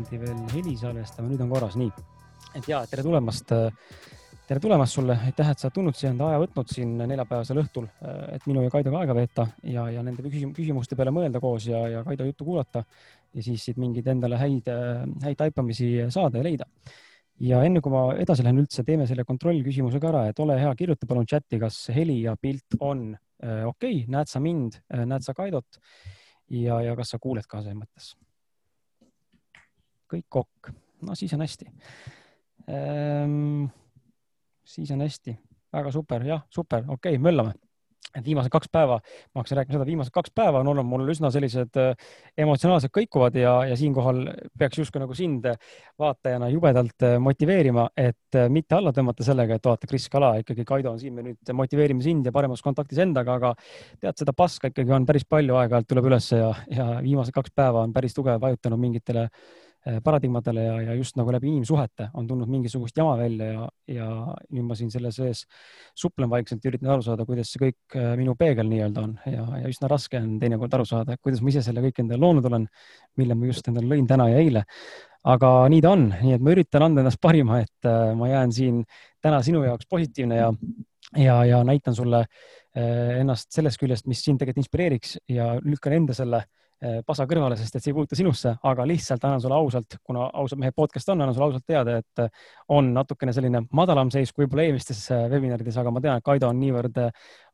eraldi veel heli salvestama, nüüd on korras, nii. et ja tere tulemast. tere tulemast sulle, aitäh, et sa oled tulnud siia, enda aja võtnud siin neljapäevasel õhtul, et minu ja Kaidoga aega veeta ja, ja nende küsimuste peale mõelda koos ja, ja Kaido juttu kuulata ja siis siit mingeid endale häid, häid taipamisi saada ja leida ja enne kui ma edasi lähen üldse, teeme selle kontrollküsimuse ka ära, et ole hea, kirjuta palun chati, kas heli ja pilt on äh, okei okay,, näed sa mind äh,, näed sa Kaidot ja, ja kas sa kuuled ka selles mõttes? Kõik ok, no siis on hästi. Ehm,. siis on hästi, väga super, jah, super, okei okay,, möllame. Et viimased kaks päeva, ma hakkasin rääkima seda, viimased kaks päeva on olnud mul üsna sellised äh, emotsionaalselt kõikuvad ja, ja siinkohal peaks justkui nagu sind vaatajana jubedalt äh, motiveerima, et äh, mitte alla tõmmata sellega, et vaata, Kris Kala ikkagi, Kaido on siin, me nüüd motiveerime sind ja paremas kontaktis endaga, aga tead, seda paska ikkagi on päris palju aeg-ajalt tuleb ülesse ja, ja viimased kaks päeva on päris tugev vajutanud mingitele äh, paradigmadele ja, ja just nagu läbi inimsuhete on tulnud mingisugust jama välja ja, ja nüüd ma siin selle sees suplen vaikselt ja üritan aru saada, kuidas see kõik eh, minu peegel nii-öelda on ja, ja üsna raske on teinekord aru saada, kuidas ma ise selle kõik endale loonud olen, mille ma just endale lõin täna ja eile. aga nii ta on, nii et ma üritan anda endast parima, et eh, ma jään siin täna sinu jaoks positiivne ja, ja, ja näitan sulle ennast sellest küljest, mis sind tegelikult inspireeriks ja lükkan enda selle äh, pasa kõrvale, sest et see ei puutu sinusse, aga lihtsalt annan sulle ausalt, kuna ausalt mehe podcast on, annan sulle ausalt teada, et eh, on natukene selline madalam seis kui võib-olla eelmistes eh, webinarides, aga ma tean, et Kaido on niivõrd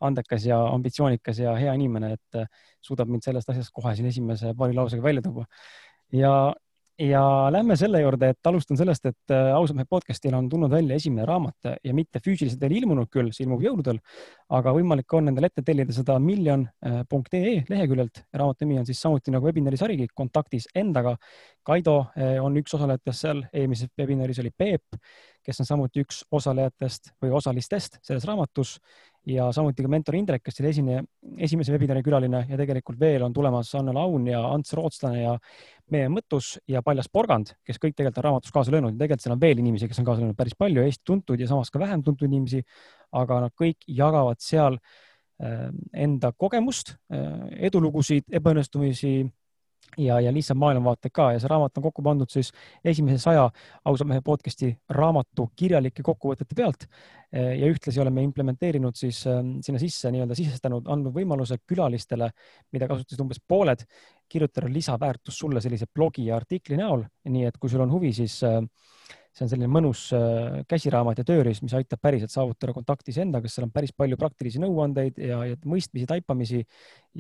andekas ja ambitsioonikas ja hea inimene, et suudab mind sellest asjast kohe siin esimese paari lausega välja tuua. ja ja lähme selle juurde, et alustan sellest, et äh, ausalt mehe podcast'il on tulnud välja esimene raamat ja mitte füüsiliselt veel ilmunud küll, see ilmub jõuludel, aga võimalik on endale ette tellida seda miljon.ee leheküljelt. raamatu nimi on siis samuti nagu webinari sarigi Kontaktis endaga. Kaido äh, on üks osalejatest seal, eelmises webinaris oli Peep, kes on samuti üks osalejatest või osalistest selles raamatus ja samuti ka mentor Indrek, kes oli esine, esimese webinari külaline ja tegelikult veel on tulemas Anne Laun ja Ants Rootslane ja meie Mõttus ja Paljas Porgand, kes kõik tegelikult on raamatus kaasa löönud ja tegelikult seal on veel inimesi, kes on kaasa löönud päris palju, Eesti tuntud ja samas ka vähem tuntud inimesi. aga nad kõik jagavad seal äh, enda kogemust, äh, edulugusid, ebaõnnestumisi ja, ja lihtsalt maailmavaated ka ja see raamat on kokku pandud siis esimese saja ausa mehe podcast'i raamatu kirjalike kokkuvõtete pealt. ja ühtlasi oleme implementeerinud siis ähm, sinna sisse nii-öelda sisestanud, andnud võimaluse külalistele, mida kasutasid umbes pooled, kirjutada lisaväärtust sulle sellise blogi ja artikli näol. nii et kui sul on huvi, siis äh, see on selline mõnus äh, käsiraamat ja tööriist, mis aitab päriselt saavutada kontakti iseendaga, sest seal on päris palju praktilisi nõuandeid ja, ja mõistmisi, taipamisi.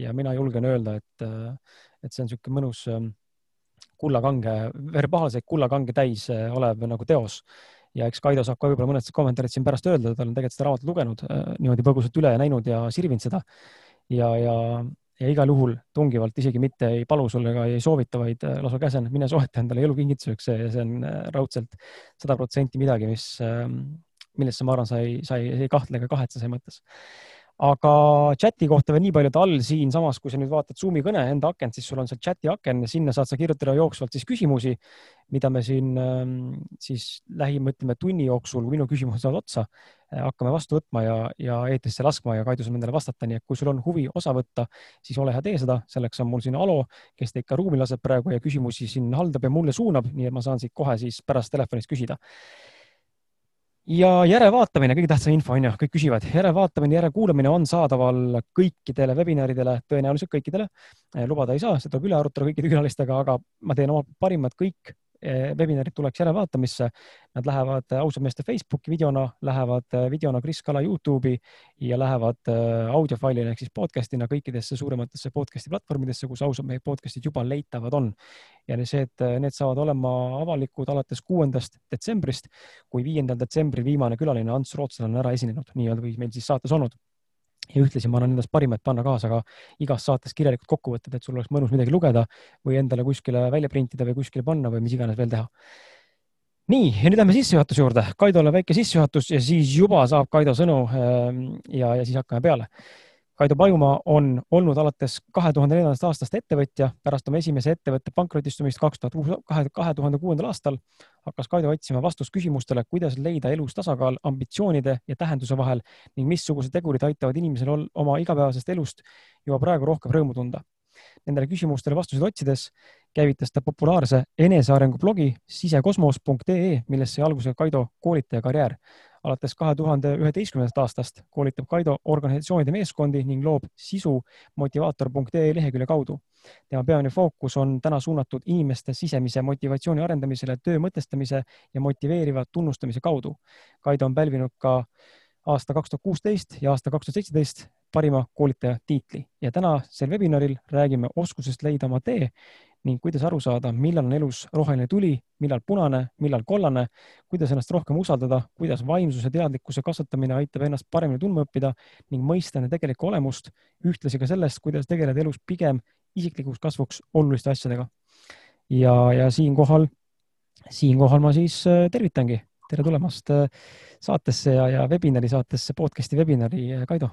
ja mina julgen öelda, et, äh, et see on niisugune mõnus ähm, kullakange, verbaalseid kullakange täis äh, olev nagu teos ja eks Kaido saab ka võib-olla mõned kommentaarid siin pärast öelda, tal on tegelikult seda raamatut lugenud niimoodi põgusalt üle ja näinud ja sirvinud seda. ja, ja, ja igal juhul tungivalt isegi mitte ei palu sulle ega ei soovita, vaid äh, lausa käsen, mine soeta endale elukingituseks ja see on äh, raudselt sada protsenti midagi, mis, ähm, millesse ma arvan, sa ei, sa ei, ei kahtle ega kahetse selles mõttes aga chati kohta veel nii palju, et all siinsamas, kui sa nüüd vaatad Zoom'i kõne enda akent, siis sul on seal chati aken ja sinna saad sa kirjutada jooksvalt siis küsimusi, mida me siin ähm, siis lähima, ütleme tunni jooksul, minu küsimused saavad otsa, äh, hakkame vastu võtma ja, ja eetrisse laskma ja Kaido saab nendele vastata, nii et kui sul on huvi osa võtta, siis ole hea, tee seda, selleks on mul siin Alo, kes teid ka ruumi laseb praegu ja küsimusi siin haldab ja mulle suunab, nii et ma saan siit kohe siis pärast telefonist küsida ja järelvaatamine, kõige tähtsam info on ju, kõik küsivad, järelvaatamine, järelkuulamine on saadaval kõikidele webinaridele, tõenäoliselt kõikidele. lubada ei saa, seda tuleb üle arutada kõikide külalistega, aga ma teen oma parimad kõik webinarid tuleks järelvaatamisse. Nad lähevad eh, ausad meeste Facebooki videona, lähevad eh, videona Kris Kala Youtube'i ja lähevad audiofailina ehk siis podcast'ina kõikidesse suurematesse podcast'i platvormidesse, kus ausad mehed podcast'id juba leitavad on. ja see, et need saavad olema avalikud alates kuuendast detsembrist, kui viiendal detsembril viimane külaline Ants Rootslane on ära esinenud, nii-öelda või meil siis saates olnud ja ühtlasi ma annan endast parima, et panna kaasa ka igas saates kirjalikud kokkuvõtted, et sul oleks mõnus midagi lugeda või endale kuskile välja printida või kuskile panna või mis iganes veel teha. nii, ja nüüd lähme sissejuhatuse juurde. Kaidole väike sissejuhatus ja siis juba saab Kaido sõnu ähm, ja, ja siis hakkame peale Kaido Pajumaa on olnud alates kahe tuhande neljandast aastast ettevõtja. pärast oma esimese ettevõtte pankrotistumist kaks tuhat kahe tuhande kuuendal aastal hakkas Kaido otsima vastust küsimustele, kuidas leida elus tasakaal ambitsioonide ja tähenduse vahel ning missugused tegurid aitavad inimesel oma igapäevasest elust juba praegu rohkem rõõmu tunda. Nendele küsimustele vastuseid otsides käivitas ta populaarse enesearengu blogi sisekosmos.ee, millest sai alguse Kaido koolitaja karjäär alates kahe tuhande üheteistkümnendast aastast koolitab Kaido organisatsioonide meeskondi ning loob sisu motivaator.ee lehekülje kaudu. tema peamine fookus on täna suunatud inimeste sisemise motivatsiooni arendamisele töö mõtestamise ja motiveeriva tunnustamise kaudu. Kaido on pälvinud ka aasta kaks tuhat kuusteist ja aasta kaks tuhat seitseteist parima koolitaja tiitli ja tänasel webinaril räägime oskusest leida oma tee ning kuidas aru saada, millal on elus roheline tuli, millal punane, millal kollane, kuidas ennast rohkem usaldada, kuidas vaimsuse teadlikkuse kasvatamine aitab ennast paremini tundma õppida ning mõista enda tegelikku olemust, ühtlasi ka sellest, kuidas tegeleda elus pigem isiklikuks kasvuks oluliste asjadega. ja, ja siinkohal, siinkohal ma siis äh, tervitangi, tere tulemast äh, saatesse ja, ja webinari saatesse, podcast'i webinari, äh, Kaido.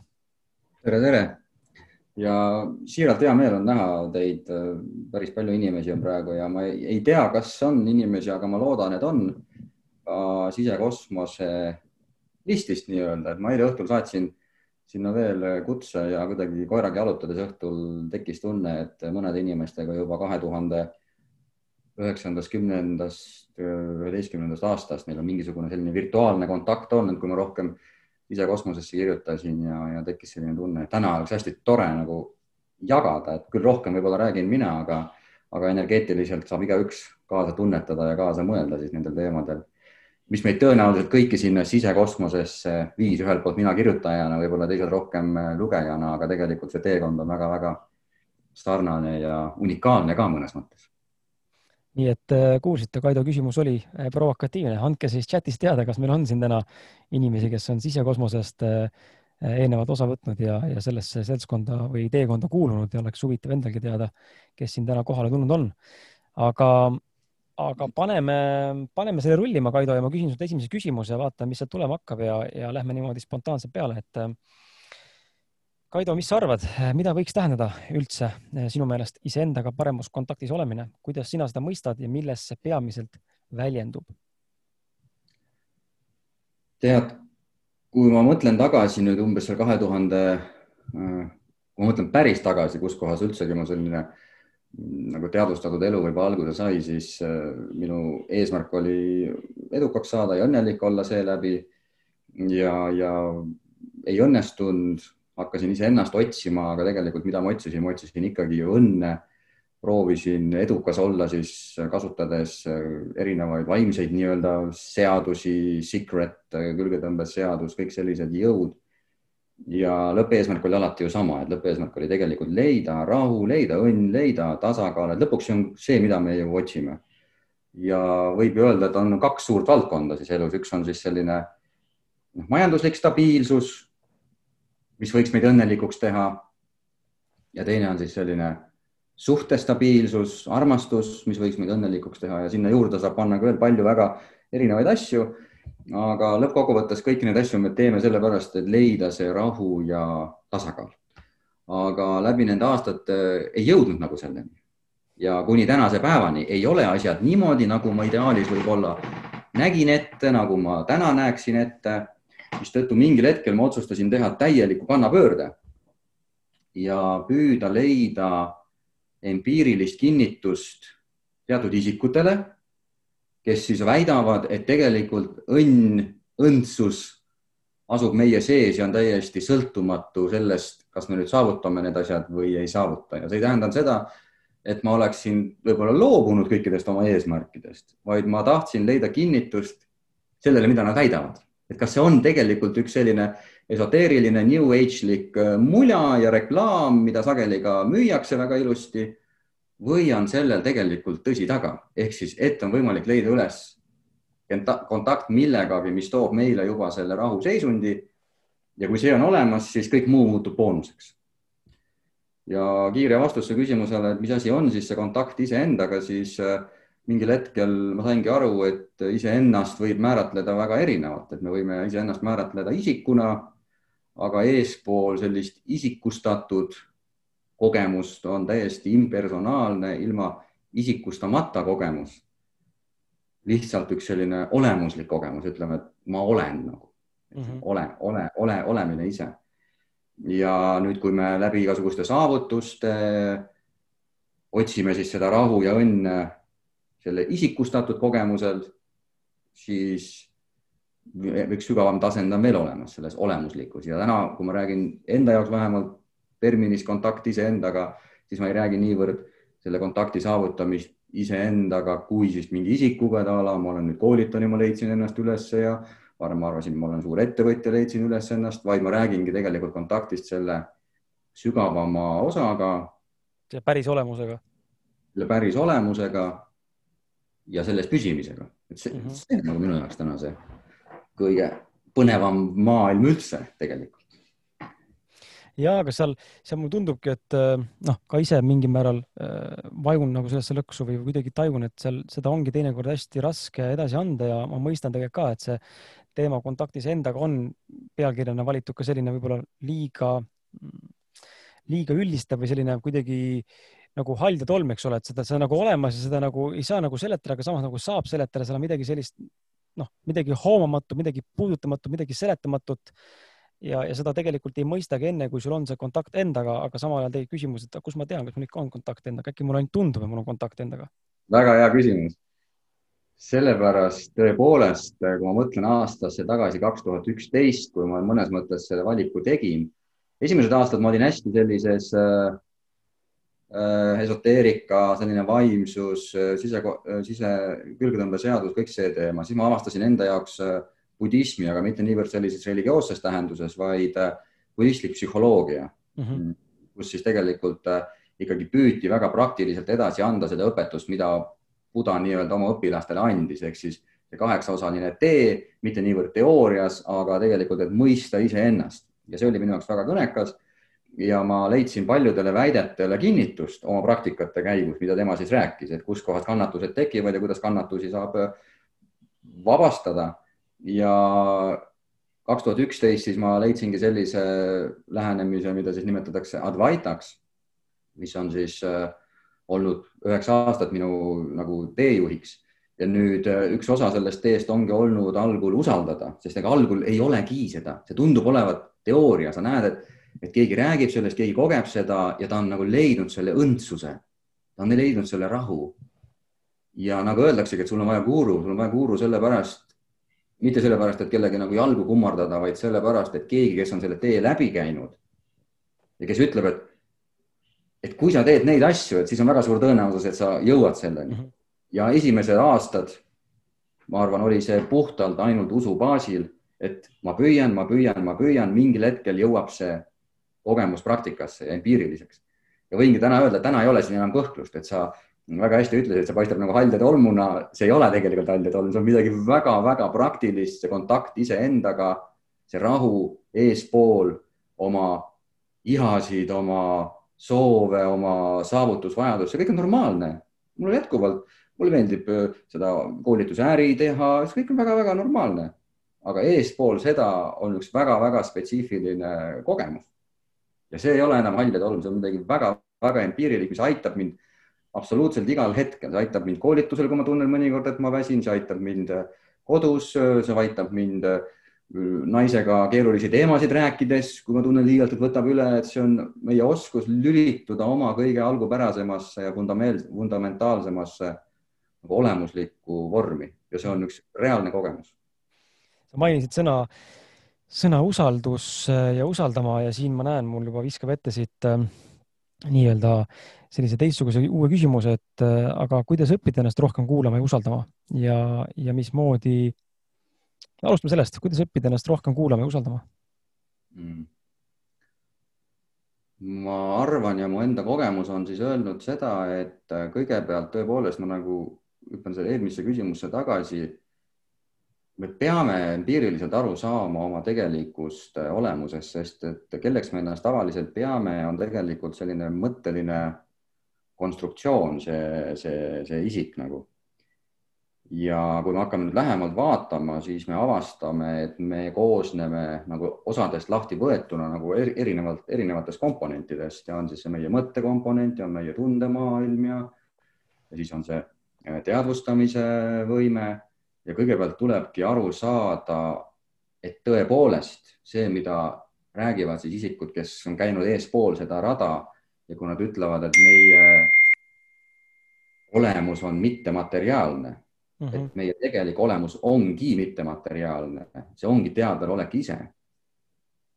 tere, tere ja siiralt hea meel on näha teid, päris palju inimesi on praegu ja ma ei, ei tea, kas on inimesi, aga ma loodan, et on. Ka sisekosmose listist nii-öelda, et ma eile õhtul saatsin sinna veel kutse ja kuidagi koeraga jalutades õhtul tekkis tunne, et mõnede inimestega juba kahe tuhande üheksandast, kümnendast, üheteistkümnendast aastast neil on mingisugune selline virtuaalne kontakt olnud, kui ma rohkem ise kosmosesse kirjutasin ja, ja tekkis selline tunne, et täna oleks hästi tore nagu jagada, et küll rohkem võib-olla räägin mina, aga, aga energeetiliselt saab igaüks kaasa tunnetada ja kaasa mõelda siis nendel teemadel, mis meid tõenäoliselt kõiki sinna sisekosmosesse viis, ühelt poolt mina kirjutajana, võib-olla teised rohkem lugejana, aga tegelikult see teekond on väga-väga sarnane ja unikaalne ka mõnes mõttes nii et äh, kuulsite, Kaido küsimus oli äh, provokatiivne, andke siis chatis teada, kas meil on siin täna inimesi, kes on sisekosmosest äh, eelnevalt osa võtnud ja, ja sellesse seltskonda või teekonda kuulunud ja oleks huvitav endalgi teada, kes siin täna kohale tulnud on. aga, aga paneme, paneme selle rullima, Kaido, ja ma küsin sult esimese küsimuse, vaatame, mis sealt tulema hakkab ja, ja lähme niimoodi spontaanselt peale, et Kaido, mis sa arvad, mida võiks tähendada üldse eh, sinu meelest iseendaga paremas kontaktis olemine, kuidas sina seda mõistad ja milles see peamiselt väljendub? tead, kui ma mõtlen tagasi nüüd umbes seal kahe tuhande, äh, ma mõtlen päris tagasi, kus kohas üldsegi mu selline mm, nagu teadvustatud elu võib alguse sai, siis äh, minu eesmärk oli edukaks saada ja õnnelik olla seeläbi ja, ja ei õnnestunud hakkasin iseennast otsima, aga tegelikult, mida ma otsisin, ma otsisin ikkagi ju õnne. proovisin edukas olla siis kasutades erinevaid vaimseid nii-öelda seadusi, secret, külgetõmbesseadus, kõik sellised jõud. ja lõppeesmärk oli alati ju sama, et lõppeesmärk oli tegelikult leida rahu, leida õnn, leida tasakaal, et lõpuks see on see, mida me ju otsime. ja võib ju öelda, et on kaks suurt valdkonda siis elus, üks on siis selline noh, majanduslik stabiilsus mis võiks meid õnnelikuks teha. ja teine on siis selline suhtestabiilsus, armastus, mis võiks meid õnnelikuks teha ja sinna juurde saab panna ka veel palju väga erinevaid asju. aga lõppkokkuvõttes kõiki neid asju me teeme sellepärast, et leida see rahu ja tasakaal. aga läbi nende aastate ei jõudnud nagu selleni. ja kuni tänase päevani ei ole asjad niimoodi, nagu ma ideaalis võib-olla nägin ette, nagu ma täna näeksin ette mistõttu mingil hetkel ma otsustasin teha täieliku kannapöörde ja püüda leida empiirilist kinnitust teatud isikutele, kes siis väidavad, et tegelikult õnn, õndsus asub meie sees ja on täiesti sõltumatu sellest, kas me nüüd saavutame need asjad või ei saavuta. Ja see ei tähenda seda, et ma oleksin võib-olla loobunud kõikidest oma eesmärkidest, vaid ma tahtsin leida kinnitust sellele, mida nad väidavad et kas see on tegelikult üks selline esoteeriline new age'lik äh, mula ja reklaam, mida sageli ka müüakse väga ilusti või on sellel tegelikult tõsi taga, ehk siis, et on võimalik leida üles kontakt millegagi, mis toob meile juba selle rahuseisundi. ja kui see on olemas, siis kõik muu muutub boonuseks. ja kiire vastus su küsimusele, et mis asi on siis see kontakt iseendaga, siis äh, mingil hetkel ma saingi aru, et iseennast võib määratleda väga erinevalt, et me võime iseennast määratleda isikuna, aga eespool sellist isikustatud kogemust on täiesti impersonaalne, ilma isikustamata kogemus. lihtsalt üks selline olemuslik kogemus, ütleme, et ma olen nagu mm, -hmm. ole, ole, ole, olemine ise. ja nüüd, kui me läbi igasuguste saavutuste otsime siis seda rahu ja õnne selle isikustatud kogemusel, siis üks sügavam tasand on veel olemas selles olemuslikkus ja täna, kui ma räägin enda jaoks vähemalt terminis kontakt iseendaga, siis ma ei räägi niivõrd selle kontakti saavutamist iseendaga kui siis mingi isikuga, et a la ma olen nüüd koolitanud ja ma leidsin ennast ülesse ja varem ma arvasin, ma olen suur ettevõtja, leidsin üles ennast, vaid ma räägingi tegelikult kontaktist selle sügavama osaga. päris olemusega. päris olemusega ja selles püsimisega, et see, mm -hmm. see on nagu minu jaoks täna see kõige põnevam maailm üldse tegelikult. ja, aga seal, seal mulle tundubki, et äh, noh, ka ise mingil määral äh, vajun nagu sellesse lõksu või kuidagi tajun, et seal seda ongi teinekord hästi raske edasi anda ja ma mõistan tegelikult ka, et see teema kontaktis endaga on pealkirjana valitud ka selline võib-olla liiga, liiga üldistav või selline kuidagi nagu hall ja tolm, eks ole, et seda, see on nagu olemas ja seda nagu ei saa nagu seletada, aga samas nagu saab seletada, seal on midagi sellist, noh, midagi hoomamatu, midagi puudutamatu, midagi seletamatut. ja, ja seda tegelikult ei mõistagi enne, kui sul on see kontakt endaga, aga samal ajal tekib küsimus, et kus ma tean, kas mul ikka on kontakt endaga, äkki mul ainult tundub, et mul on kontakt endaga. väga hea küsimus. sellepärast tõepoolest, kui ma mõtlen aastasse tagasi, kaks tuhat üksteist, kui ma mõnes mõttes selle valiku tegin, esimesed aastad ma olin hästi sellises Äh, esoteerika, selline vaimsus, äh, sise, äh, sise külgetõmbeseadus, kõik see teema, siis ma avastasin enda jaoks budismi, aga mitte niivõrd sellises religioosses tähenduses, vaid budistlik psühholoogia mm, -hmm. kus siis tegelikult ikkagi püüti väga praktiliselt edasi anda seda õpetust, mida Buda nii-öelda oma õpilastele andis, ehk siis see kaheksaosaline tee, mitte niivõrd teoorias, aga tegelikult, et mõista iseennast. Ja see oli minu jaoks väga kõnekas ja ma leidsin paljudele väidetele kinnitust oma praktikate käigus, mida tema siis rääkis, et kuskohast kannatused tekivad ja kuidas kannatusi saab äh, vabastada. ja kaks tuhat üksteist siis ma leidsingi sellise lähenemise, mida siis nimetatakse Advaitaks, mis on siis äh, olnud üheksa aastat minu nagu teejuhiks. Ja nüüd äh, üks osa sellest teest ongi olnud algul usaldada, sest ega algul ei olegi seda, see tundub olevat teooria, sa näed, et et keegi räägib sellest, keegi kogeb seda ja ta on nagu leidnud selle õndsuse, ta on leidnud selle rahu. ja nagu öeldaksegi, et sul on vaja guru, sul on vaja guru sellepärast, mitte sellepärast, et kellegi nagu jalgu kummardada, vaid sellepärast, et keegi, kes on selle tee läbi käinud ja kes ütleb, et, et kui sa teed neid asju, et siis on väga suur tõenäosus, et sa jõuad selleni. -hmm. ja esimesed aastad, ma arvan, oli see puhtalt ainult usu baasil, et ma püüan, ma püüan, ma püüan, mingil hetkel jõuab see kogemus praktikasse ja empiiriliseks. ja võingi täna öelda, täna ei ole siin enam kõhklust, et sa väga hästi ütlesid, et see paistab nagu hall ja tolmuna, see ei ole tegelikult hall ja tolm, see on midagi väga-väga praktilist, see kontakt iseendaga, see rahu eespool oma ihasid, oma soove, oma saavutusvajadust, see kõik on normaalne. mul jätkuvalt, mulle meeldib äh, seda koolituse äri teha, see kõik on väga-väga normaalne. aga eespool seda on üks väga-väga spetsiifiline kogemus ja see ei ole enam hall ja tolm, see on midagi väga-väga empiirilik, mis aitab mind absoluutselt igal hetkel, see aitab mind koolitusel, kui ma tunnen mõnikord, et ma väsin, see aitab mind kodus, see aitab mind naisega keerulisi teemasid rääkides, kui ma tunnen liialt, et võtab üle, et see on meie oskus lülituda oma kõige algupärasemasse ja fundamentaalsemasse nagu olemuslikku vormi ja see on üks reaalne kogemus. sa mainisid sõna sõna usaldus äh, ja usaldama ja siin ma näen, mul juba viskab ette siit äh, nii-öelda sellise teistsuguse uue küsimuse, et äh, aga kuidas õppida ennast rohkem kuulama ja usaldama ja, ja mismoodi, alustame sellest, kuidas õppida ennast rohkem kuulama ja usaldama mm.? ma arvan ja mu enda kogemus on siis öelnud seda, et kõigepealt tõepoolest ma nagu hüppan selle eelmisse küsimusse tagasi me peame empiiriliselt aru saama oma tegelikust äh, olemusest, sest et kelleks me ennast tavaliselt peame, on tegelikult selline mõtteline konstruktsioon, see, see, see isik nagu. ja kui me hakkame nüüd lähemalt vaatama, siis me avastame, et me koosneme nagu osadest lahti võetuna nagu erinevalt, erinevatest komponentidest ja on siis see meie mõttekomponent ja meie tundemaailm ja, ja siis on see äh, teadvustamise võime ja kõigepealt tulebki aru saada, et tõepoolest see, mida räägivad siis isikud, kes on käinud eespool seda rada ja kui nad ütlevad, et meie olemus on mittemateriaalne mm, -hmm. et meie tegelik olemus ongi mittemateriaalne, see ongi teadvalolek ise,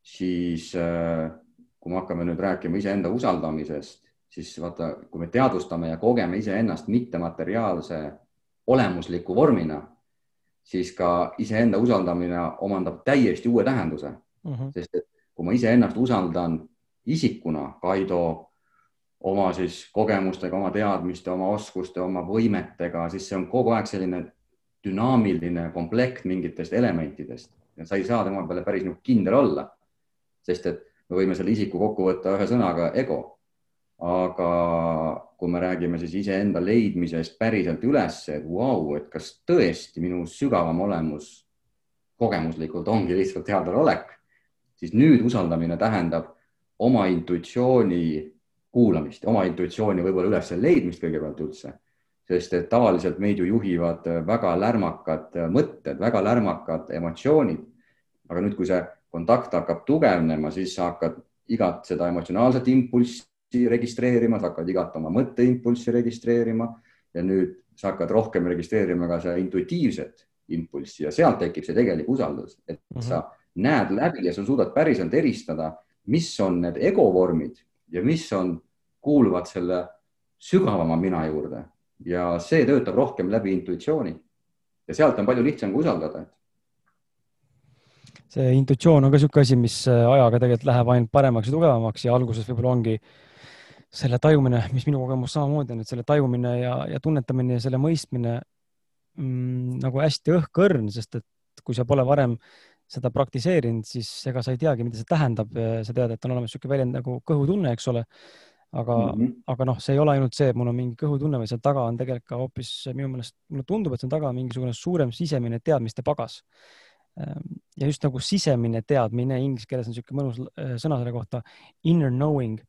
siis äh, kui me hakkame nüüd rääkima iseenda usaldamisest, siis vaata, kui me teadvustame ja kogeme iseennast mittemateriaalse olemusliku vormina, siis ka iseenda usaldamine omandab täiesti uue tähenduse mm, -hmm. sest et kui ma iseennast usaldan isikuna, Kaido oma siis kogemustega, oma teadmiste, oma oskuste, oma võimetega, siis see on kogu aeg selline dünaamiline komplekt mingitest elementidest ja sa ei saa tema peale päris nagu kindel olla. sest et me võime selle isiku kokku võtta ühe sõnaga ego. Aga kui me räägime siis iseenda leidmisest päriselt üles, et vau et kas tõesti minu sügavam olemus kogemuslikult ongi lihtsalt teadvalolek, siis nüüd usaldamine tähendab oma intuitsiooni kuulamist, oma intuitsiooni võib-olla üles leidmist kõigepealt üldse, sest et tavaliselt meid ju juhivad väga lärmakad mõtted, väga lärmakad emotsioonid. aga nüüd, kui see kontakt hakkab tugevnema, siis sa hakkad igat seda emotsionaalset impulssi registreerima, sa hakkad igat oma mõtteimpulssi registreerima ja nüüd sa hakkad rohkem registreerima ka seda intuitiivset impulssi ja sealt tekib see tegelik usaldus, et mm -hmm. sa näed läbi ja sa suudad päriselt eristada, mis on need ego vormid ja mis on kuuluvad selle sügavama mina juurde ja see töötab rohkem läbi intuitsiooni. ja sealt on palju lihtsam ka usaldada. see intuitsioon on ka niisugune asi, mis ajaga tegelikult läheb ainult paremaks ja tugevamaks ja alguses võib-olla ongi selle tajumine, mis minu kogemus samamoodi on, et selle tajumine ja, ja tunnetamine ja selle mõistmine mm, nagu hästi õhkõrn, sest et kui sa pole varem seda praktiseerinud, siis ega sa ei teagi, mida see tähendab. sa tead, et on olemas niisugune väljend nagu kõhutunne, eks ole aga mm, -hmm. aga noh, see ei ole ainult see, et mul on mingi kõhutunne, vaid seal taga on tegelikult ka hoopis minu meelest, mulle tundub, et seal taga on mingisugune suurem sisemine teadmiste pagas. Ehm, ja just nagu sisemine teadmine, inglise keeles on niisugune mõnus äh, sõna selle kohta, inner knowing.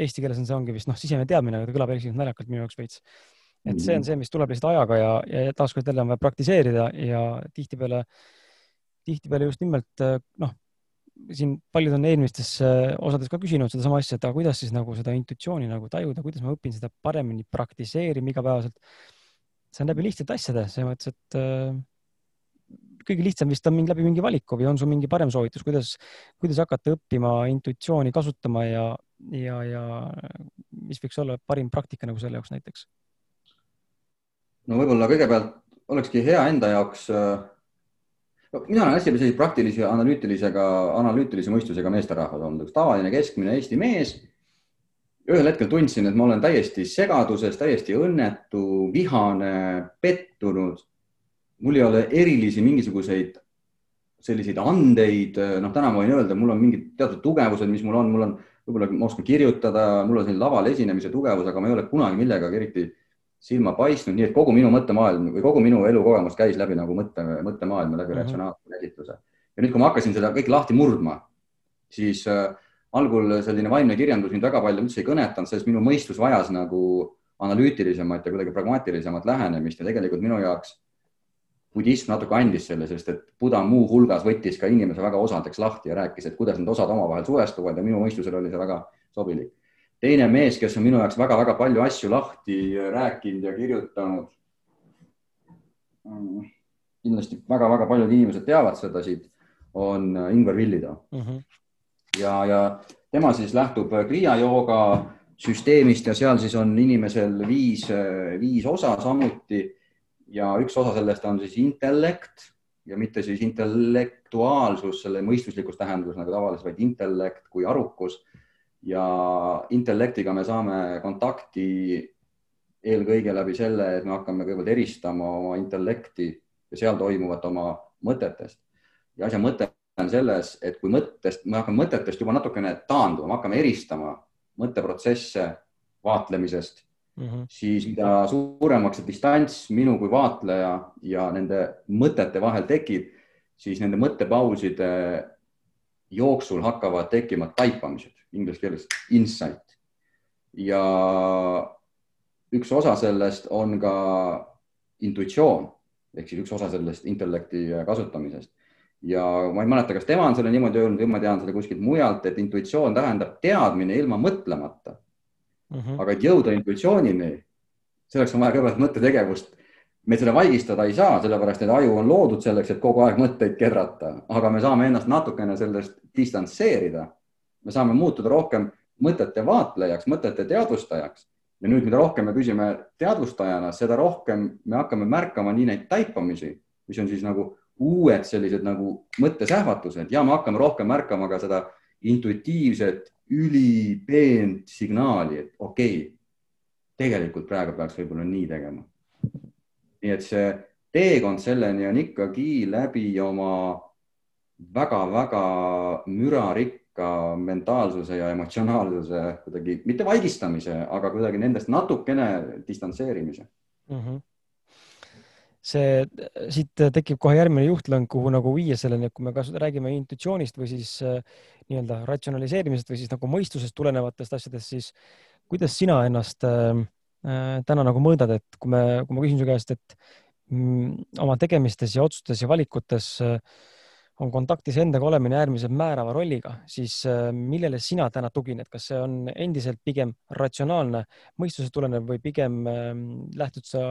Eesti keeles on see ongi vist noh, sisemine teadmine, aga ta kõlab eriti naljakalt minu jaoks veits. et see on mhm. see, mis tuleb lihtsalt ajaga ja, ja taaskord jälle on vaja praktiseerida ja tihtipeale, tihtipeale just nimelt äh, noh siin paljud on eelmistes äh, osades ka küsinud sedasama asja, et aga kuidas siis nagu seda intuitsiooni nagu tajuda, kuidas ma õpin seda paremini praktiseerima igapäevaselt. see on läbi lihtsate asjade, selles mõttes, et äh, kõige lihtsam vist on mingi läbi mingi valiku või on sul mingi parem soovitus, kuidas, kuidas hakata õppima intuitsiooni kasutama ja, ja, ja mis võiks olla parim praktika nagu selle jaoks näiteks? no võib-olla kõigepealt olekski hea enda jaoks äh mina olen hästi selliseid praktilise analüütilisega, analüütilise mõistusega meesterahvad olnud, üks tavaline keskmine Eesti mees. ühel hetkel tundsin, et ma olen täiesti segaduses, täiesti õnnetu, vihane, pettunud. mul ei ole erilisi mingisuguseid selliseid andeid, noh, täna ma võin öelda, mul on mingid teatud tugevused, mis mul on, mul on, võib-olla ma oskan kirjutada, mul on selline laval esinemise tugevus, aga ma ei ole kunagi millegagi eriti silma paistnud, nii et kogu minu mõttemaailm või kogu minu elukogemus käis läbi nagu mõtte, mõttemaailma läbi mm -hmm. ratsionaalse käsitluse. ja nüüd, kui ma hakkasin seda kõike lahti murdma, siis äh, algul selline vaimne kirjandus mind väga palju üldse ei kõnetanud, sest minu mõistus vajas nagu analüütilisemat ja kuidagi pragmaatilisemat lähenemist ja tegelikult minu jaoks budism natuke andis selle, sest et Buda muuhulgas võttis ka inimese väga osadeks lahti ja rääkis, et kuidas need osad omavahel suhestuvad ja minu mõistusele oli see väga sobilik teine mees, kes on minu jaoks väga-väga palju asju lahti rääkinud ja kirjutanud. kindlasti väga-väga paljud inimesed teavad seda siit, on Ingvar Villida mm. -hmm. ja, ja tema siis lähtub Kriia jooga süsteemist ja seal siis on inimesel viis, viis osa samuti. Ja üks osa sellest on siis intellekt ja mitte siis intellektuaalsus selle mõistuslikus tähenduses nagu tavaliselt, vaid intellekt kui arukus ja intellektiga me saame kontakti eelkõige läbi selle, et me hakkame kõigepealt eristama oma intellekti ja seal toimuvat oma mõtetest. ja asja mõte on selles, et kui mõttest, me hakkame mõtetest juba natukene taanduma, me hakkame eristama mõtteprotsesse vaatlemisest mm, -hmm. siis mida suuremaks see distants minu kui vaatleja ja nende mõtete vahel tekib, siis nende mõttepauside jooksul hakkavad tekkima taipamised inglise keeles insight. ja üks osa sellest on ka intuitsioon ehk siis üks osa sellest intellekti kasutamisest. ja ma ei mäleta, kas tema on selle niimoodi öelnud või ma tean seda kuskilt mujalt, et intuitsioon tähendab teadmine ilma mõtlemata mm. -hmm. aga et jõuda intuitsioonini, selleks on vaja kõigepealt mõttetegevust. me seda vaigistada ei saa, sellepärast et aju on loodud selleks, et kogu aeg mõtteid kedrata, aga me saame ennast natukene sellest distantseerida. me saame muutuda rohkem mõtete vaatlejaks, mõtete teadvustajaks ja nüüd, mida rohkem me püsime teadvustajana, seda rohkem me hakkame märkama nii neid taipamisi, mis on siis nagu uued sellised nagu mõttesähvatused ja me hakkame rohkem märkama ka seda intuitiivset, ülipeent signaali, et okei okay,, tegelikult praegu peaks võib-olla nii tegema. nii et see teekond selleni on ikkagi läbi oma väga-väga mürarikka mentaalsuse ja emotsionaalsuse kuidagi mitte vaigistamise, aga kuidagi nendest natukene distantseerimise mm. -hmm see, siit tekib kohe järgmine juhtlõng, kuhu nagu viia selleni, et kui me kas räägime intuitsioonist või siis äh, nii-öelda ratsionaliseerimisest või siis nagu mõistusest tulenevatest asjadest, siis kuidas sina ennast äh, äh täna nagu mõõdad, et kui me, kui ma küsin su käest, et mm, oma tegemistes ja otsustes ja valikutes äh, on kontaktis endaga olemine äärmiselt määrava rolliga, siis äh, millele sina täna tugined, kas see on endiselt pigem ratsionaalne, mõistusest tulenev või pigem ähm, lähtud sa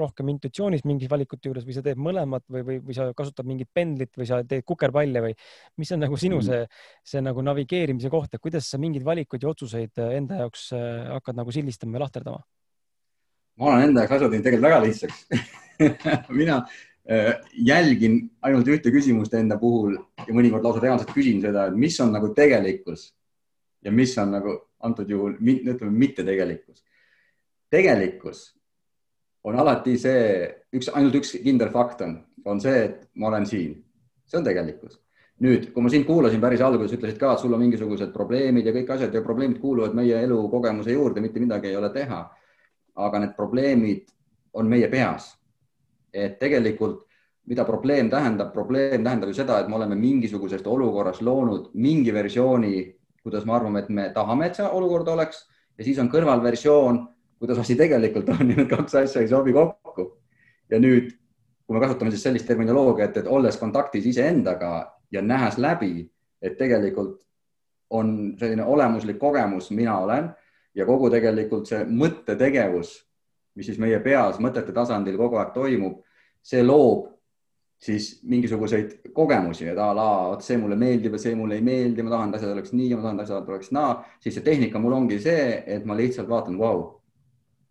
rohkem intuitsioonist mingis valikute juures või sa teed mõlemat või, või, või sa kasutad mingit pendlit või sa teed kukerpalle või mis on nagu sinu mm. see, see nagu navigeerimise koht, et kuidas sa mingeid valikuid ja otsuseid äh, enda jaoks äh, hakkad nagu sildistama või lahterdama? ma olen enda jaoks asjad teinud tegelikult väga lihtsaks mina jälgin ainult ühte küsimust enda puhul ja mõnikord lausa reaalselt küsin seda, et mis on nagu tegelikkus ja mis on nagu antud juhul, ütleme mitte tegelikkus. tegelikkus on alati see, üks, ainult üks kindel fakt on, on see, et ma olen siin. see on tegelikkus. nüüd, kui ma sind kuulasin päris alguses, ütlesid ka, et sul on mingisugused probleemid ja kõik asjad ja probleemid kuuluvad meie elukogemuse juurde, mitte midagi ei ole teha. aga need probleemid on meie peas et tegelikult mida probleem tähendab, probleem tähendab ju seda, et me oleme mingisugusest olukorrast loonud mingi versiooni, kuidas me arvame, et me tahame, et see olukord oleks ja siis on kõrvalversioon, kuidas asi tegelikult on ja need kaks asja ei sobi kokku. ja nüüd, kui me kasutame siis sellist terminoloogiat, et olles kontaktis iseendaga ja nähes läbi, et tegelikult on selline olemuslik kogemus, mina olen ja kogu tegelikult see mõttetegevus mis siis meie peas mõtete tasandil kogu aeg toimub, see loob siis mingisuguseid kogemusi, et a la, vot see mulle meeldib ja see mulle ei meeldi, ma tahan, et asjad oleks nii ja ma tahan, et asjad oleks naa, siis see tehnika mul ongi see, et ma lihtsalt vaatan, vau,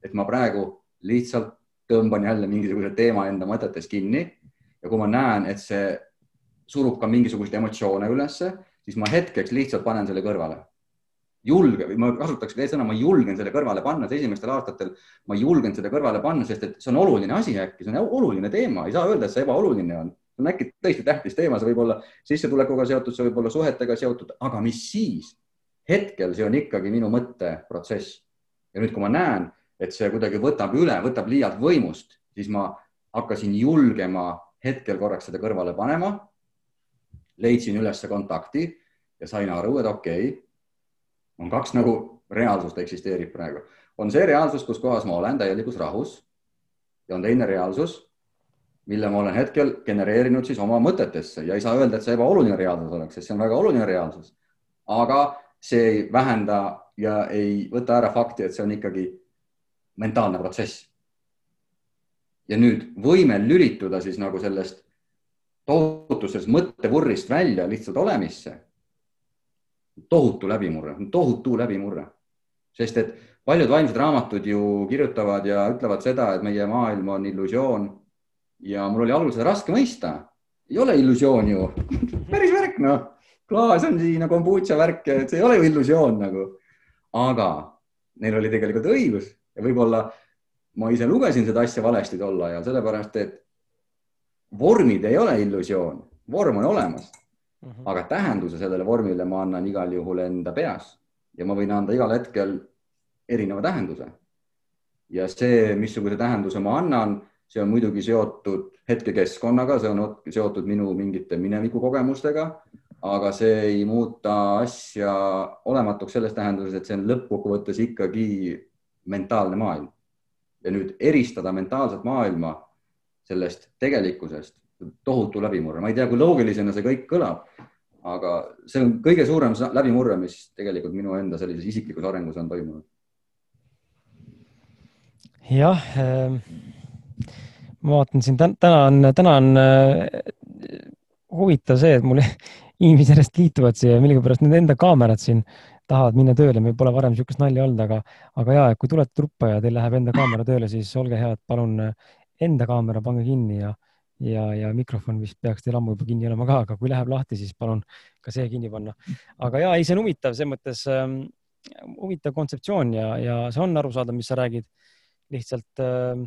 et ma praegu lihtsalt tõmban jälle mingisuguse teema enda mõtetes kinni ja kui ma näen, et see surub ka mingisuguseid emotsioone ülesse, siis ma hetkeks lihtsalt panen selle kõrvale julge või ma kasutaks veel sõna, ma julgen selle kõrvale panna, et esimestel aastatel ma julgen selle kõrvale panna, sest et see on oluline asi äkki, see on oluline teema, ei saa öelda, et see ebaoluline on. see on äkki tõesti tähtis teema, see võib olla sissetulekuga seotud, see võib olla suhetega seotud, aga mis siis? hetkel see on ikkagi minu mõtteprotsess. ja nüüd, kui ma näen, et see kuidagi võtab üle, võtab liialt võimust, siis ma hakkasin julgema hetkel korraks seda kõrvale panema. leidsin üles kontakti ja sain aru, et okei okay, on kaks nagu reaalsust eksisteerib praegu, on see reaalsus, kus kohas ma olen täielikus rahus ja on teine reaalsus, mille ma olen hetkel genereerinud siis oma mõtetesse ja ei saa öelda, et see ebaoluline reaalsus oleks, sest see on väga oluline reaalsus. aga see ei vähenda ja ei võta ära fakti, et see on ikkagi mentaalne protsess. ja nüüd võime lülituda siis nagu sellest tohutusest mõttevurrist välja lihtsalt olemisse tohutu läbimurre, tohutu läbimurre, sest et paljud vaimsed raamatud ju kirjutavad ja ütlevad seda, et meie maailm on illusioon. ja mul oli alguses raske mõista, ei ole illusioon ju päris värk noh, klaas on siin ja kombutša värk, et see ei ole ju illusioon nagu. aga neil oli tegelikult õigus ja võib-olla ma ise lugesin seda asja valesti tol ajal, sellepärast et vormid ei ole illusioon, vorm on olemas. Aga tähenduse sellele vormile ma annan igal juhul enda peas ja ma võin anda igal hetkel erineva tähenduse. ja see, missuguse tähenduse ma annan, see on muidugi seotud hetkekeskkonnaga, see on seotud minu mingite minevikukogemustega, aga see ei muuta asja olematuks selles tähenduses, et see on lõppkokkuvõttes ikkagi mentaalne maailm. ja nüüd eristada mentaalset maailma sellest tegelikkusest tohutu läbimurre, ma ei tea, kui loogilisena see kõik kõlab, aga see on kõige suurem läbimurre, mis tegelikult minu enda sellises isiklikus arengus on toimunud. jah äh,, ma vaatan siin täna on, täna on äh, huvitav see, et mul inimesed järjest liituvad siia, millegipärast nende enda kaamerad siin tahavad minna tööle, meil pole varem niisugust nalja olnud, aga, aga ja, kui tulete truppa ja teil läheb enda kaamera tööle, siis olge head, palun enda kaamera pange kinni ja, ja, ja mikrofon vist peaks teil ammu juba kinni olema ka, aga kui läheb lahti, siis palun ka see kinni panna. aga ja, ei, see on huvitav, selles mõttes ähm, huvitav kontseptsioon ja, ja see on arusaadav, mis sa räägid. lihtsalt äh,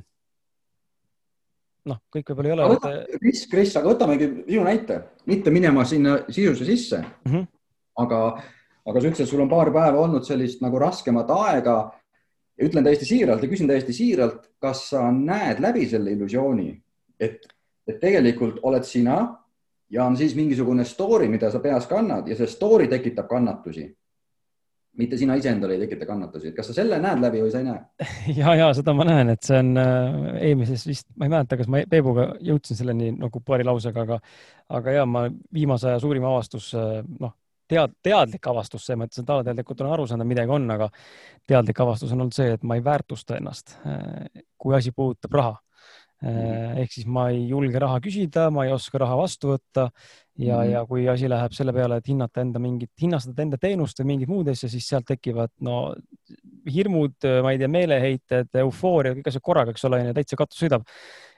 noh, kõik võib-olla ei ole. Kris, Kris, aga võtamegi sinu näite, mitte minema sinna sisusse sisse mm. -hmm. aga, aga sa ütlesid, sul on paar päeva olnud sellist nagu raskemat aega. ütlen täiesti siiralt ja küsin täiesti siiralt, kas sa näed läbi selle illusiooni, et, et tegelikult oled sina ja on siis mingisugune story, mida sa peas kannad ja see story tekitab kannatusi mitte sina iseendale ei tekita kannatusi, et kas sa selle näed läbi või sa ei näe? ja, ja seda ma näen, et see on äh, eelmises vist, ma ei mäleta, kas ma Peebuga jõudsin selleni nagu paari lausega, aga, aga ja ma viimase aja suurim avastus, äh, noh, tead, teadlik avastus selles mõttes, et alateadlikult olen aru saanud, et midagi on, aga teadlik avastus on olnud see, et ma ei väärtusta ennast, äh, kui asi puudutab raha. Ehk siis ma ei julge raha küsida, ma ei oska raha vastu võtta ja mm, -hmm. ja kui asi läheb selle peale, et hinnata enda mingit, hinnastada enda teenust või mingeid muud asja, siis sealt tekivad no hirmud, ma ei tea, meeleheited, eufooria, kõik asjad korraga, eks ole, täitsa katus sõidab.